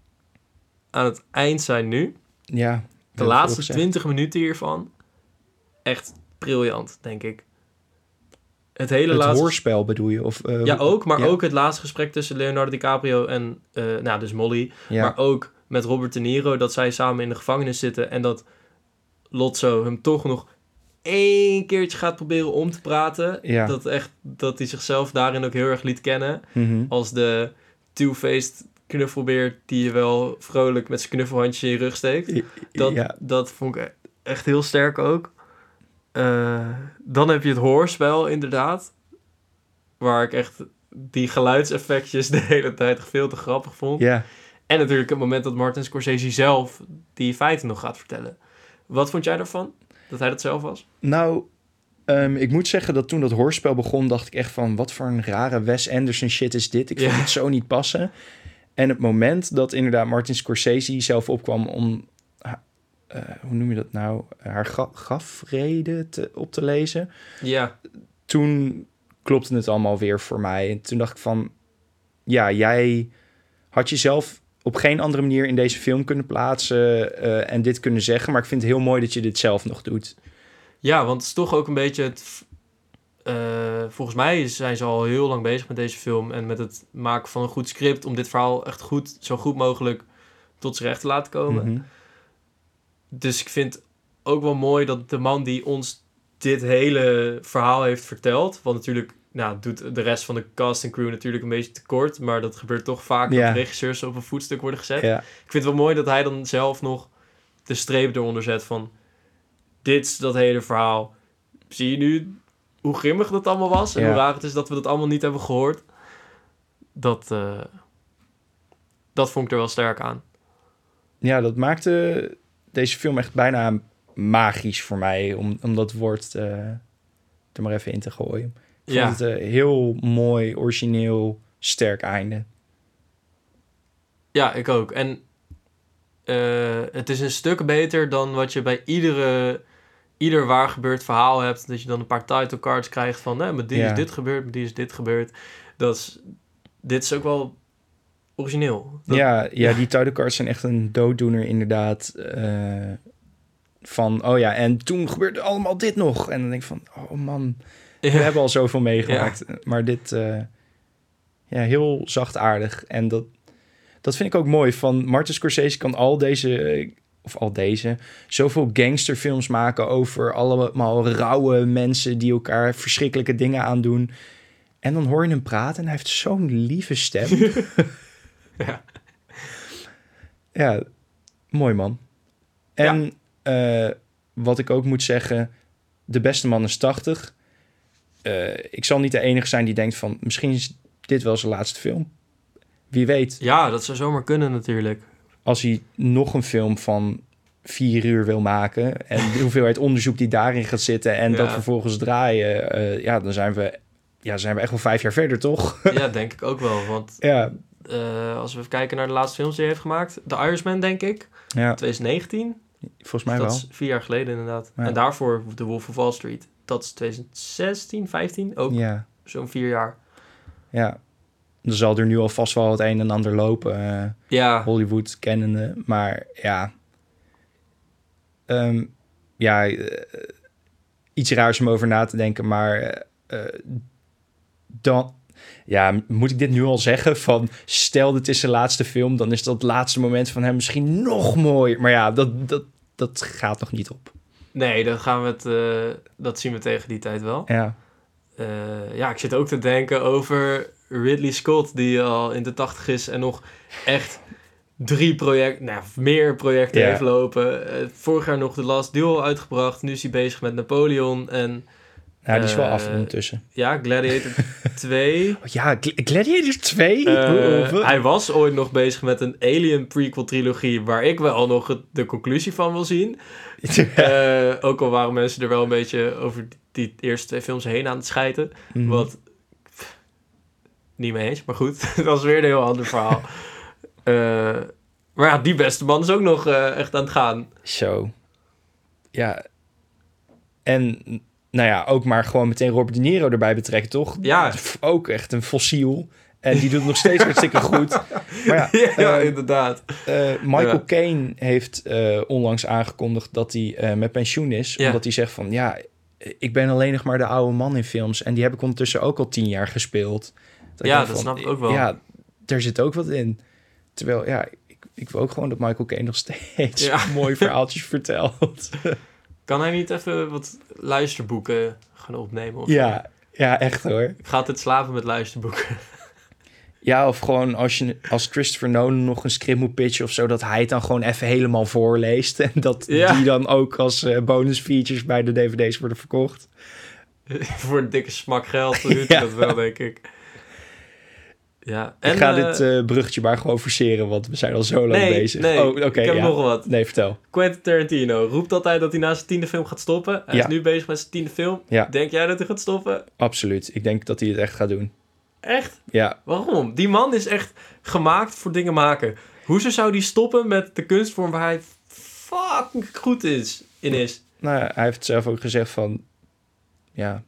aan het eind zijn nu. Ja. De laatste veel gezegd. 20 minuten hiervan. Echt briljant, denk ik. Het hele Het laatste... hoorspel bedoel je? Of, eh, Ja, ook. Maar ja. ook het laatste gesprek tussen Leonardo DiCaprio en... eh, nou, dus Molly. Ja. Maar ook met Robert De Niro. Dat zij samen in de gevangenis zitten. En dat Lotso hem toch nog één keertje gaat proberen om te praten. Ja. Dat, echt, dat hij zichzelf daarin ook heel erg liet kennen. Mhm. als de two-faced knuffelbeer die je wel vrolijk met zijn knuffelhandje in je rug steekt. Dat, ja. dat vond ik e- echt heel sterk ook. Eh, dan heb je het hoorspel inderdaad. Waar ik echt die geluidseffectjes de hele tijd veel te grappig vond. ja. En natuurlijk het moment dat Martin Scorsese zelf die feiten nog gaat vertellen. Wat vond jij daarvan? Dat hij dat zelf was? Nou, ehm, ik moet zeggen dat toen dat hoorspel begon, dacht ik echt van... wat voor een rare Wes Anderson shit is dit? Ik vond het zo niet passen. En het moment dat inderdaad Martin Scorsese zelf opkwam om... eh, hoe noem je dat nou? Haar ga- grafrede te, op te lezen. Ja, Toen klopte het allemaal weer voor mij. En toen dacht ik van... Ja, jij had jezelf op geen andere manier in deze film kunnen plaatsen... eh, en dit kunnen zeggen. Maar ik vind het heel mooi dat je dit zelf nog doet. Ja, want het is toch ook een beetje het. Eh, volgens mij zijn ze al heel lang bezig met deze film en met het maken van een goed script om dit verhaal echt goed, zo goed mogelijk tot zijn recht te laten komen. Mhm. Dus ik vind ook wel mooi dat de man die ons dit hele verhaal heeft verteld, want natuurlijk nou, doet de rest van de cast en crew natuurlijk een beetje tekort, maar dat gebeurt toch vaak dat regisseurs op een voetstuk worden gezet. Ik vind het wel mooi dat hij dan zelf nog de streep eronder zet van... Dit is dat hele verhaal. Zie je nu hoe grimmig dat allemaal was? En Ja. hoe raar het is dat we dat allemaal niet hebben gehoord? Dat, eh, dat vond ik er wel sterk aan. ja, dat maakte deze film echt bijna magisch voor mij. Om, om dat woord eh, er maar even in te gooien. Ik Ja. vond het een heel mooi, origineel, sterk einde. Ja, ik ook. En eh, het is een stuk beter dan wat je bij iedere, ieder waar gebeurd verhaal hebt. Dat je dan een paar title cards krijgt van... Nee, met die Ja. is dit gebeurd, met die is dit gebeurd. Dat is, dit is ook wel origineel. Dat- ja, ja, die title cards zijn echt een dooddoener inderdaad. eh, van, oh ja, en toen gebeurde allemaal dit nog. En dan denk ik van, oh man, we hebben al zoveel meegemaakt. Maar dit, eh, ja, heel zachtaardig. En dat, dat vind ik ook mooi. Van Martin Scorsese kan al deze, eh, of al deze, zoveel gangsterfilms maken over allemaal rauwe mensen die elkaar verschrikkelijke dingen aandoen. En dan hoor je hem praten en hij heeft zo'n lieve stem. Ja. Ja, mooi man. En eh, wat ik ook moet zeggen, de beste man is 80. Eh, ik zal niet de enige zijn die denkt van, misschien is dit wel zijn laatste film. Wie weet, Ja, dat zou zomaar kunnen natuurlijk. Als hij nog een film van vier uur wil maken... en de hoeveelheid onderzoek die daarin gaat zitten... en Ja. dat vervolgens draaien... eh, ja, dan zijn we ja, zijn we echt wel vijf jaar verder, toch? Ja, denk ik ook wel. Want ja, eh, als we even kijken naar de laatste films die hij heeft gemaakt. The Irishman, denk ik. ja, 2019. volgens mij dat wel. is vier jaar geleden inderdaad. Ja. En daarvoor The Wolf of Wall Street. Dat is 2016, 15. Ook Ja, zo'n vier jaar. ja. Er zal er nu al vast wel het een en ander lopen. eh, Ja, Hollywood kennende. Maar ja. Ehm, ja, eh, iets raars om over na te denken. Maar eh, dan. Ja, moet ik dit nu al zeggen? Van stel dit is zijn laatste film, dan is dat laatste moment van hem misschien nog mooier. Maar ja, dat, dat, dat gaat nog niet op. nee, dan gaan we het, dat zien we tegen die tijd wel. Ja, ja, ik zit ook te denken over Ridley Scott, die al in de tachtig is en nog echt drie projecten, nou, meer projecten heeft lopen. Eh, vorig jaar nog The Last Duel uitgebracht. Nu is hij bezig met Napoleon en ja die is wel Eh, af ondertussen. ja, Gladiator 2. Oh, ja, Gl- Gladiator 2? Eh, Hoe- hij was ooit nog bezig met een Alien prequel trilogie, waar ik wel nog het- de conclusie van wil zien. Eh, ook al waren mensen er wel een beetje over die eerste twee films heen aan het schijten. Mhm. Wat niet mee eens, maar goed, dat was weer een heel ander verhaal. Eh, maar ja, die beste man is ook nog eh, echt aan het gaan. Zo. Ja. En, nou ja, ook maar gewoon meteen Robert De Niro erbij betrekken, toch? Ja. Ook echt een fossiel. En die doet nog steeds hartstikke goed. Maar ja, ja, eh, inderdaad. eh, Michael Ja. Caine heeft onlangs aangekondigd dat hij met pensioen is. Ja. Omdat hij zegt van, ja, ik ben alleen nog maar de oude man in films. En die heb ik ondertussen ook al tien jaar gespeeld. Ja, dat van, snap ik ook wel. Ja, daar zit ook wat in. Terwijl, ja, ik, ik wil ook gewoon dat Michael Caine nog steeds Ja. mooie verhaaltjes vertelt. Kan hij niet even wat luisterboeken gaan opnemen? Of zo? Ja, ja, echt hoor. Ik ga altijd slapen met luisterboeken. Ja, of gewoon als je als Christopher Nolan nog een script moet pitchen of zo, dat hij het dan gewoon even helemaal voorleest. En dat Ja. die dan ook als eh, bonus features bij de dvd's worden verkocht. Voor een dikke smak geld doet Ja. dat wel, denk ik. Ja, en, ik ga dit eh, bruggetje maar gewoon forceren, want we zijn al zo lang nee, bezig. nee, oh, oké. ik heb ja. nog wat. Nee, vertel. Quentin Tarantino roept altijd dat hij na zijn tiende film gaat stoppen. Hij Ja. is nu bezig met zijn tiende film. Ja. Denk jij dat hij gaat stoppen? Absoluut. Ik denk dat hij het echt gaat doen. Echt? Ja, Waarom? Die man is echt gemaakt voor dingen maken. Hoezo zou die stoppen met de kunstvorm waar hij fucking goed is, in is? nou ja, hij heeft zelf ook gezegd van... Ja,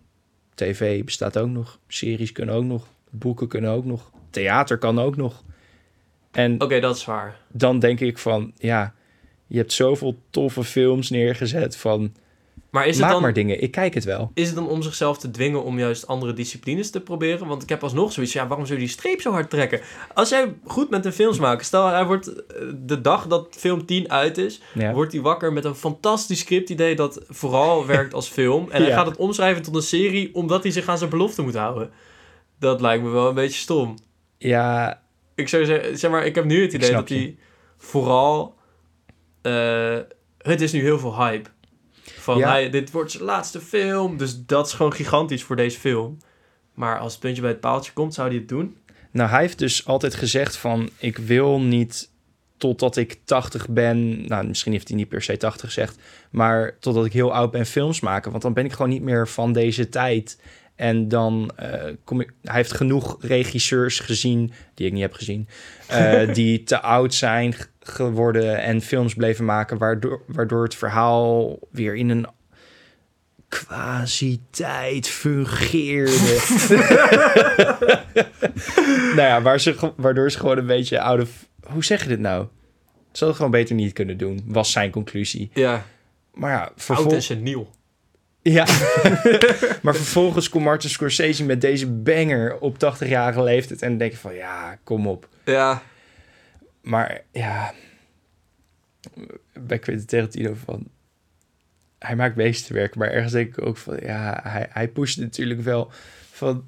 tv bestaat ook nog. Series kunnen ook nog. Boeken kunnen ook nog. Theater kan ook nog. En Oké, dat is waar. dan denk ik van... Ja, je hebt zoveel toffe films neergezet van... Maar is het, maak dan, maar dingen, ik kijk het wel. is het dan om zichzelf te dwingen om juist andere disciplines te proberen? Want ik heb alsnog zoiets, ja, waarom zou je die streep zo hard trekken? Als jij goed met een films maken, stel hij wordt eh, de dag dat film 10 uit is, Ja. wordt hij wakker met een fantastisch scriptidee dat vooral werkt als film. En hij Ja. gaat het omschrijven tot een serie omdat hij zich aan zijn belofte moet houden. Dat lijkt me wel een beetje stom. Ja, Ik zou zeggen, zeg maar, ik heb nu het idee dat hij vooral... eh, het is nu heel veel hype. Van, Ja. hij, dit wordt zijn laatste film. Dus dat is gewoon gigantisch voor deze film. Maar als het puntje bij het paaltje komt, zou hij het doen? nou hij heeft dus altijd gezegd van... Ik wil niet totdat ik 80 ben... Nou, misschien heeft hij niet per se 80 gezegd... Maar totdat ik heel oud ben films maken. Want dan ben ik gewoon niet meer van deze tijd. En dan eh, kom ik... Hij heeft genoeg regisseurs gezien... Die ik niet heb gezien. eh, die te oud zijn geworden en films bleven maken... Waardoor, waardoor het verhaal weer in een quasi-tijd fungeerde. nou ja, waar ze, ge- waardoor ze gewoon een beetje out of... Hoe zeg je dit nou? Ze hadden gewoon beter niet kunnen doen, was zijn conclusie. Ja, Maar ja, oud en vervol- seniel. Ja. maar vervolgens komt Martin Scorsese met deze banger op 80-jarige leeftijd... en dan denk je van, ja, kom op. Ja, Maar ja, bij Quentin Tarantino van... Hij maakt meesterwerk, maar ergens denk ik ook van... Ja, hij, hij pusht natuurlijk wel van...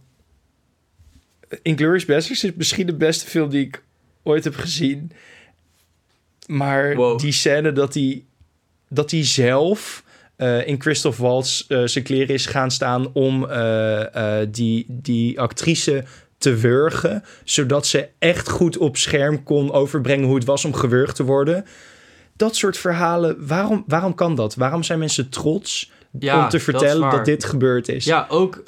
Inglourious Basterds is misschien de beste film die ik ooit heb gezien. Maar Wow. die scène dat hij, dat hij zelf eh, in Christoph Waltz eh, zijn kleren is gaan staan... om eh, die, die actrice te wurgen... zodat ze echt goed op scherm kon overbrengen... hoe het was om gewurgd te worden. Dat soort verhalen, waarom, waarom kan dat? Waarom zijn mensen trots ja om te vertellen dat, waar. dit gebeurd is? Ja, ook...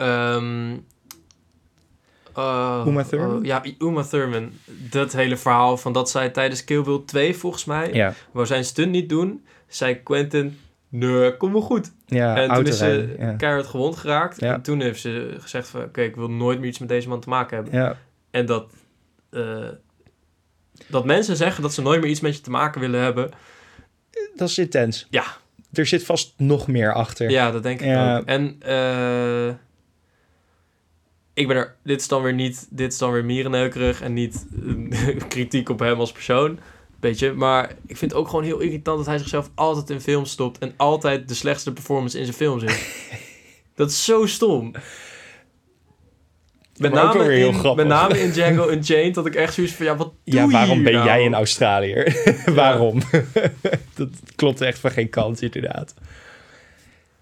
Oh, Uma Thurman? ja, Uma Thurman. Dat hele verhaal van dat zij tijdens Kill Bill 2, volgens mij, Ja, wou zijn stunt niet doen. Zei Quentin, nee, kom wel goed. ja en toen is ze ja. keihard gewond geraakt. Ja. En toen heeft ze gezegd van, oké, ik wil nooit meer iets met deze man te maken hebben. ja, En dat, eh, dat mensen zeggen dat ze nooit meer iets met je te maken willen hebben. dat is intens. Ja. Er zit vast nog meer achter. Ja, dat denk ik ook. En eh, ik ben er, dit is dan weer niet, dit is dan weer mierenneukerig en niet eh, kritiek op hem als persoon. Beetje, maar ik vind het ook gewoon heel irritant dat hij zichzelf altijd in films stopt en altijd de slechtste performance in zijn films is. dat is zo stom. Met name, heel in, grappig. met name in Django Unchained dat ik echt zoiets van, ja, wat doe Ja, waarom ben nou? jij in Australië? waarom? dat klopt echt van geen kant, inderdaad.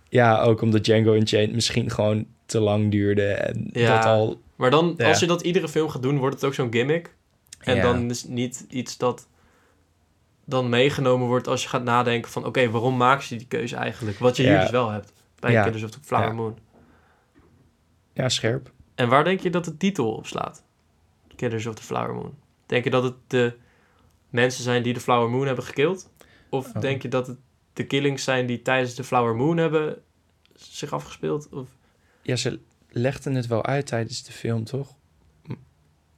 Ja, ook omdat Django Unchained misschien gewoon te lang duurde. En Ja. dat al... Maar dan, Ja. als je dat iedere film gaat doen, wordt het ook zo'n gimmick. En Ja. dan is niet iets dat dan meegenomen wordt als je gaat nadenken van... Oké, waarom maak je die keuze eigenlijk? Wat je hier dus wel hebt bij Ja. Killers of the Flower Ja. Moon. Ja, scherp. En waar denk je dat de titel op slaat? Killers of the Flower Moon. Denk je dat het de mensen zijn die de Flower Moon hebben gekild? Of Oh. denk je dat het de killings zijn die tijdens de Flower Moon hebben zich afgespeeld? Of Ja, ze legden het wel uit tijdens de film, toch?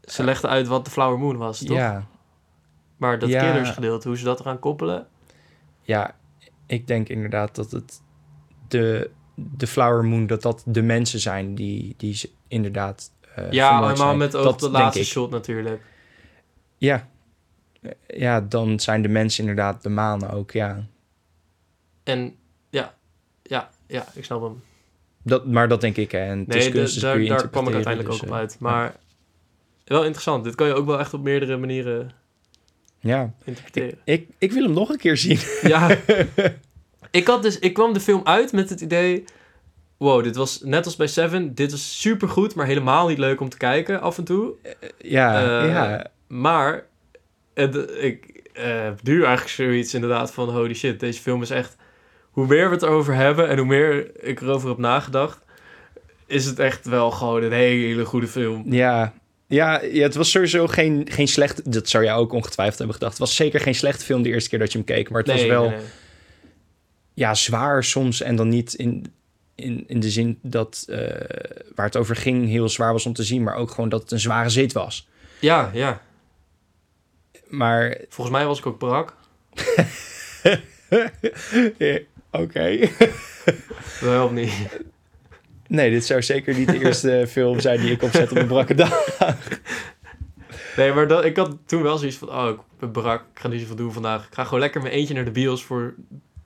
ze legden uit wat de Flower Moon was, toch? Ja, Maar dat Ja. killers gedeelte, hoe ze dat eraan koppelen... ja, ik denk inderdaad dat het de, de Flower Moon, dat dat de mensen zijn die, die ze inderdaad uh, Ja, helemaal met ook de laatste shot natuurlijk. Ja. ja, dan zijn de mensen inderdaad de manen ook, ja. En ja, ja, ja, ik snap hem. Dat, maar dat denk ik, hè. En Nee, de- dus daar, daar kwam ik uiteindelijk ook dus, op uit. eh, Maar wel interessant. Dit kan je ook wel echt op meerdere manieren Ja, interpreteren. ik, ik wil hem nog een keer zien. Ja, ik, had dus, ik kwam de film uit met het idee... Wow, dit was net als bij Seven. Dit was supergoed, maar helemaal niet leuk om te kijken af en toe. ja, Eh, ja. Maar het, ik eh, heb nu eigenlijk zoiets inderdaad van... Holy shit, deze film is echt... Hoe meer we het erover hebben en hoe meer ik erover heb nagedacht... is het echt wel gewoon een hele goede film. Ja, ja, ja, het was sowieso geen, geen slecht... Dat zou jij ook ongetwijfeld hebben gedacht. Het was zeker geen slechte film de eerste keer dat je hem keek. Maar het was wel nee, nee. ja, zwaar soms. En dan niet in, in, in de zin dat eh, waar het over ging heel zwaar was om te zien. Maar ook gewoon dat het een zware zit was. Ja, ja. Maar Volgens mij was ik ook brak. oké. Dat helpt niet. Nee, dit zou zeker niet de eerste film zijn die ik opzet op een brakke dag. Nee, maar dat, ik had toen wel zoiets van... Oh, ik ben brak. Ik ga niet zoveel doen vandaag. Ik ga gewoon lekker mijn eentje naar de bios voor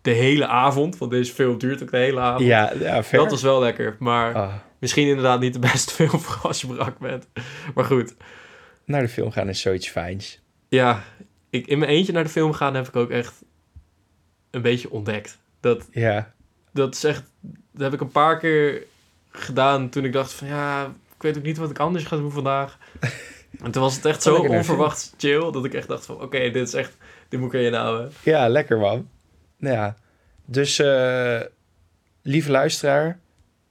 de hele avond. Want deze film duurt ook de hele avond. Ja, ja fair. dat was wel lekker. Maar Ah, misschien inderdaad niet de beste film voor als je brak bent. Maar goed. naar de film gaan is zoiets fijns. Ja, ik, in mijn eentje naar de film gaan heb ik ook echt een beetje ontdekt. Dat, Ja, dat is echt... Dat heb ik een paar keer gedaan toen ik dacht van... Ja, ik weet ook niet wat ik anders ga doen vandaag. En toen was het echt zo onverwacht chill... dat ik echt dacht van... Oké, dit is echt... Dit moet ik in houden. ja lekker man. Ja, dus eh, lieve luisteraar,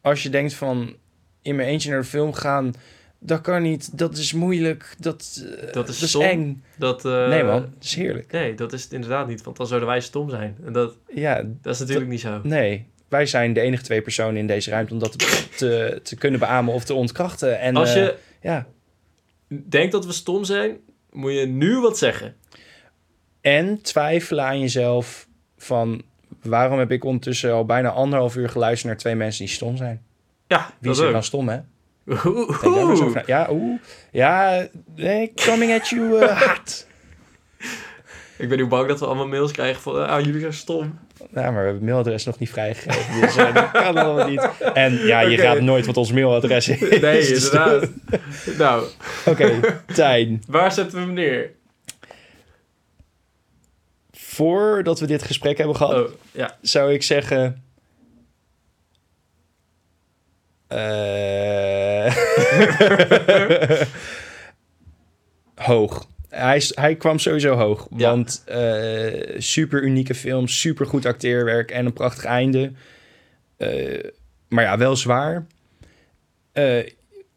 als je denkt van in mijn eentje naar de film gaan, dat kan niet, dat is moeilijk, dat, eh, Dat is dat stom. eng. Dat, eh, nee man, dat is heerlijk. Nee, dat is het inderdaad niet. Want dan zouden wij stom zijn. En dat, Ja, dat is natuurlijk niet zo. nee. Wij zijn de enige twee personen in deze ruimte om dat te, te, te kunnen beamen of te ontkrachten. En, Als eh, je ja. denkt dat we stom zijn... moet je nu wat zeggen. En twijfelen aan jezelf van waarom heb ik ondertussen al bijna anderhalf uur geluisterd naar twee mensen die stom zijn. Ja, Wie is er dan stom, hè? Oeh. Ja, oeh. Ja, nee, coming at you uh, hard. Ik ben nu bang dat we allemaal mails krijgen van... Ah, jullie zijn stom. Nou, maar we hebben het mailadres nog niet vrijgegeven. Dus eh, dat kan allemaal niet. En ja, je raadt nooit wat ons mailadres is. Nee, Dus- inderdaad. nou, Oké, Tijn. waar zetten we hem neer? Voordat we dit gesprek hebben gehad, Oh, ja. zou ik zeggen... eh, hoog. Hij, hij kwam sowieso hoog. Ja. Want eh, super unieke film, super goed acteerwerk en een prachtig einde. Eh, maar ja, wel zwaar. Eh,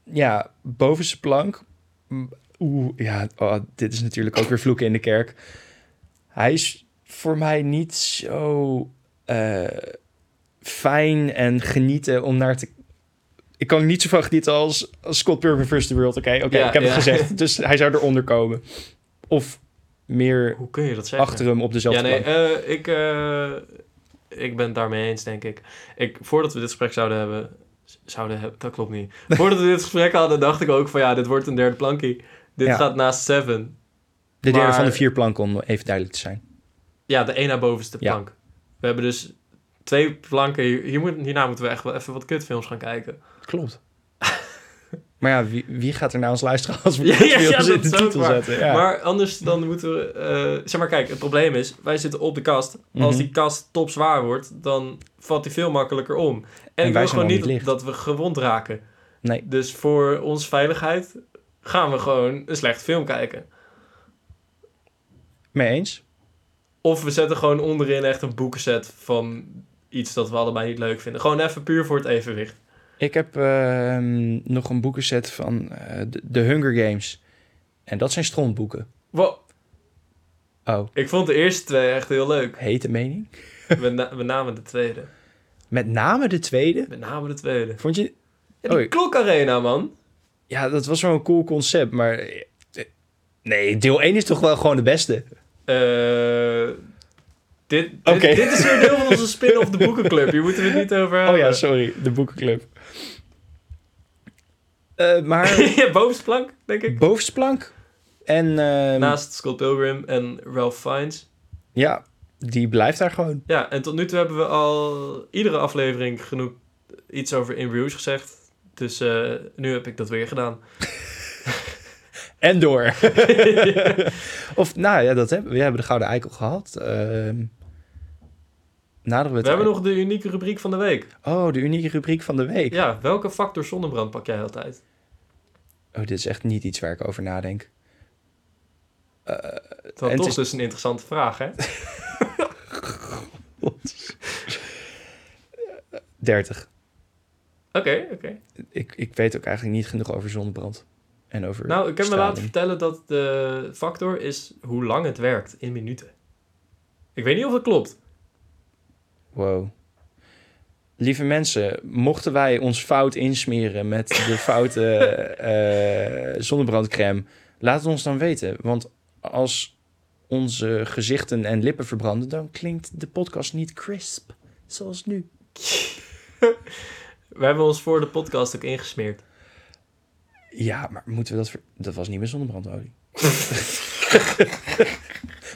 ja, bovenste plank. Oeh, ja, oh, dit is natuurlijk ook weer vloeken in de kerk. Hij is voor mij niet zo fijn en genieten om naar te... Ik kan er niet zo van genieten als, als Scott Pilgrim vs. The World. Oké, oké, Ja, ik heb ja. het gezegd. Dus hij zou eronder komen. Of meer Hoe kun je dat zeggen? achter hem op dezelfde Ja, nee, eh, ik, eh, ik ben het daarmee eens, denk ik. ik. Voordat we dit gesprek zouden hebben... Zouden hebben, dat klopt niet. Voordat we dit gesprek hadden, dacht ik ook van... Ja, dit wordt een derde plankie. Dit Ja. gaat naast Seven. De derde maar- van de vier planken, om even duidelijk te zijn. Ja, de één na bovenste Ja. plank. We hebben dus twee planken. Hier, hier moet, hierna moeten we echt wel even wat kutfilms gaan kijken. Klopt. maar ja, wie, wie gaat er nou als luisteren als we Ja, ja, ja, in de titel zetten? Ja. Maar anders dan moeten we... eh, zeg maar, kijk, het probleem is... Wij zitten op de kast. Als Mhm. die kast topzwaar wordt... dan valt die veel makkelijker om. En, En ik wij wil zijn gewoon niet licht. dat we gewond raken. Nee. Dus voor onze veiligheid... gaan we gewoon een slechte film kijken. Mee eens? Of we zetten gewoon onderin echt een boekenset... van iets dat we allebei niet leuk vinden. Gewoon even puur voor het evenwicht. Ik heb ehm, nog een boekenset van eh, de, de Hunger Games. En dat zijn strontboeken. Wow, Oh, ik vond de eerste twee echt heel leuk. hete mening? We, na- we namen de tweede. Met name de tweede. We namen de tweede. Vond je... Ja, die klokarena, man. Ja, dat was wel een cool concept, maar... eh, Nee, deel 1 is toch wel gewoon de beste? Eh, dit, dit, dit is weer deel van onze spin-off de boekenclub. Hier moeten we het niet over Oh hebben. ja, sorry. De boekenclub. Eh, maar ja, bovenste plank, denk ik. bovenste plank. En ehm, Naast Scott Pilgrim en Ralph Fiennes. ja, die blijft daar gewoon. Ja, en tot nu toe hebben we al iedere aflevering genoeg iets over In Bruges gezegd. Dus eh, nu heb ik dat weer gedaan. En door. of, nou ja, dat hebben we. We hebben de Gouden Eikel gehad. Naderen we We hebben nog de unieke rubriek van de week. Oh, de unieke rubriek van de week. Ja, welke factor zonnebrand pak jij altijd? Oh, dit is echt niet iets waar ik over nadenk. Eh, Dat is- dus een interessante vraag, hè? 30. Oké, oké. Ik, ik weet ook eigenlijk niet genoeg over zonnebrand. En over Nou, ik heb me laten vertellen dat de factor is hoe lang het werkt in minuten. Ik weet niet of het klopt. Wow. Lieve mensen, mochten wij ons fout insmeren met de foute eh, zonnebrandcrème, laat het ons dan weten. Want als onze gezichten en lippen verbranden, dan klinkt de podcast niet crisp, zoals nu. We hebben ons voor de podcast ook ingesmeerd. Ja, maar moeten we dat... ver- Dat was niet meer zonnebrandolie.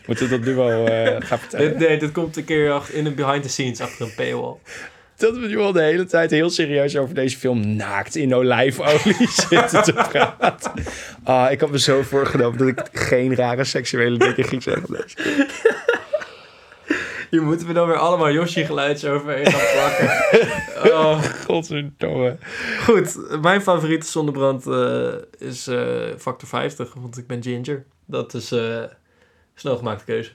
moeten we dat nu al eh, gaan vertellen? Nee, dit komt een keer in een behind the scenes achter een paywall. Dat we nu al de hele tijd heel serieus over deze film naakt in olijfolie zitten te praten. Ah, ik had me zo voorgenomen dat ik geen rare seksuele dingen ging zeggen. Hier moeten we dan weer allemaal Yoshi-geluidjes overheen gaan plakken. Oh. Godverdomme. Goed, mijn favoriete zonnebrand eh, is eh, factor 50, want ik ben ginger. Dat is eh snel gemaakte keuze.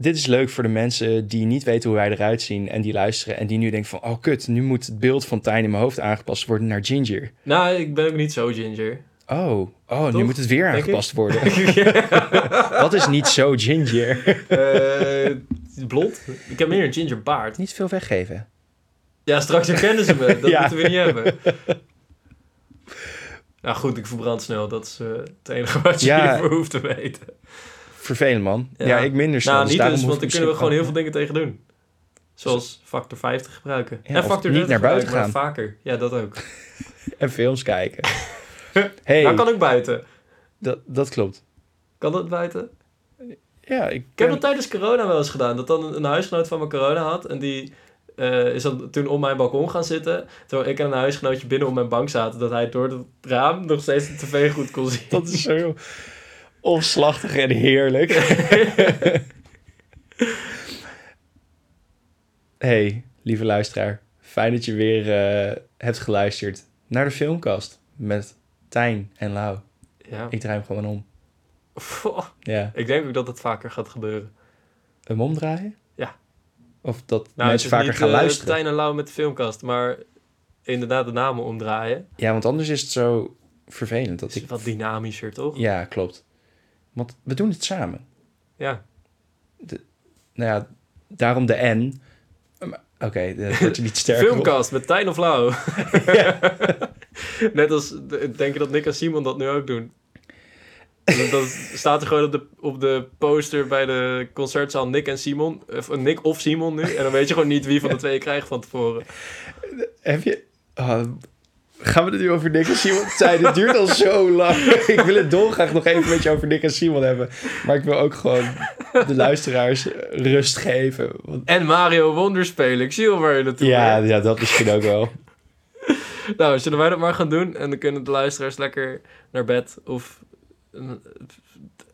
Dit is leuk voor de mensen die niet weten hoe wij eruit zien en die luisteren en die nu denken van, oh kut, nu moet het beeld van Tijn in mijn hoofd aangepast worden naar Ginger. Nou, ik ben ook niet zo ginger. Oh, oh nu moet het weer aangepast worden. Wat is niet zo ginger? Eh, blond? Ik heb meer een ginger baard. niet veel weggeven. Ja, straks herkennen ze me. Dat Ja. moeten we niet hebben. Nou goed, ik verbrand snel. Dat is eh, het enige wat je Ja. hiervoor hoeft te weten. Vervelend man. Ja, Ja. ik minder snel. nou, dus niet dus, want daar kunnen we gewoon heel veel dingen tegen doen. Zoals factor 50 gebruiken. Ja, en factor niet 30 naar buiten maar vaker. Ja, dat ook. En films kijken. hey, Nou, kan ook buiten. dat, dat klopt. Kan dat buiten? Ja, ik, Ik heb dat tijdens corona wel eens gedaan. Dat dan een, een huisgenoot van me corona had. En die eh, is dan toen op mijn balkon gaan zitten. Terwijl ik en een huisgenootje binnen op mijn bank zaten. Dat hij door het raam nog steeds de tv goed kon zien. Dat is zo omslachtig en heerlijk. hey, lieve luisteraar. Fijn dat je weer eh, hebt geluisterd naar de filmkast met Tijn en Lau. Ja. Ik draai hem gewoon om. Ja. Ik denk ook dat het vaker gaat gebeuren. Hem omdraaien? Ja. Of dat Nou, mensen het is vaker niet, gaan eh, luisteren? Tijn en Lau met de filmkast, maar inderdaad de namen omdraaien. Ja, want anders is het zo vervelend. Dat Dat is ik... wat dynamischer, toch? Ja, klopt. Want we doen het samen. Ja. Nou ja, daarom de N. Oké, dat wordt je niet sterker op. Filmcast met Tijn of Lau. Net als, denk je dat Nick en Simon dat nu ook doen? Dan staat er gewoon op de, op de poster bij de concertzaal Nick en Simon. Of Nick of Simon nu. En dan weet je gewoon niet wie van de twee je krijgt van tevoren. Heb je... oh, gaan we het nu over Nick en Simon zijn? Het duurt al zo lang. ik wil het dolgraag nog even met je over Nick en Simon hebben. Maar ik wil ook gewoon de luisteraars rust geven. Want, En Mario Wonder spelen. Ik zie al waar je naartoe ja, ja, dat misschien ook wel. Nou, zullen wij dat maar gaan doen? En dan kunnen de luisteraars lekker naar bed of eh,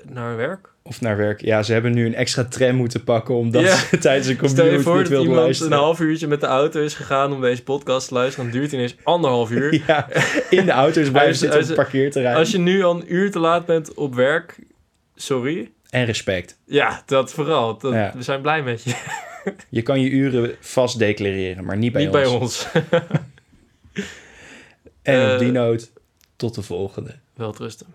naar werk. Of naar werk. Ja, ze hebben nu een extra tram moeten pakken... omdat Ja. ze tijdens een Stel je voor niet dat iemand luisteren. een half uurtje met de auto is gegaan om deze podcast te luisteren. Dan duurt het ineens anderhalf uur. Ja, in de auto's Hij blijven is- zitten op het is- parkeerterrein. Als je nu al een uur te laat bent op werk, sorry. En respect. Ja, dat vooral. Dat, Ja. We zijn blij met je. Je kan je uren vast declareren, maar niet bij Niet ons. bij ons. En Eh, op die noot, tot de volgende. Wel rusten.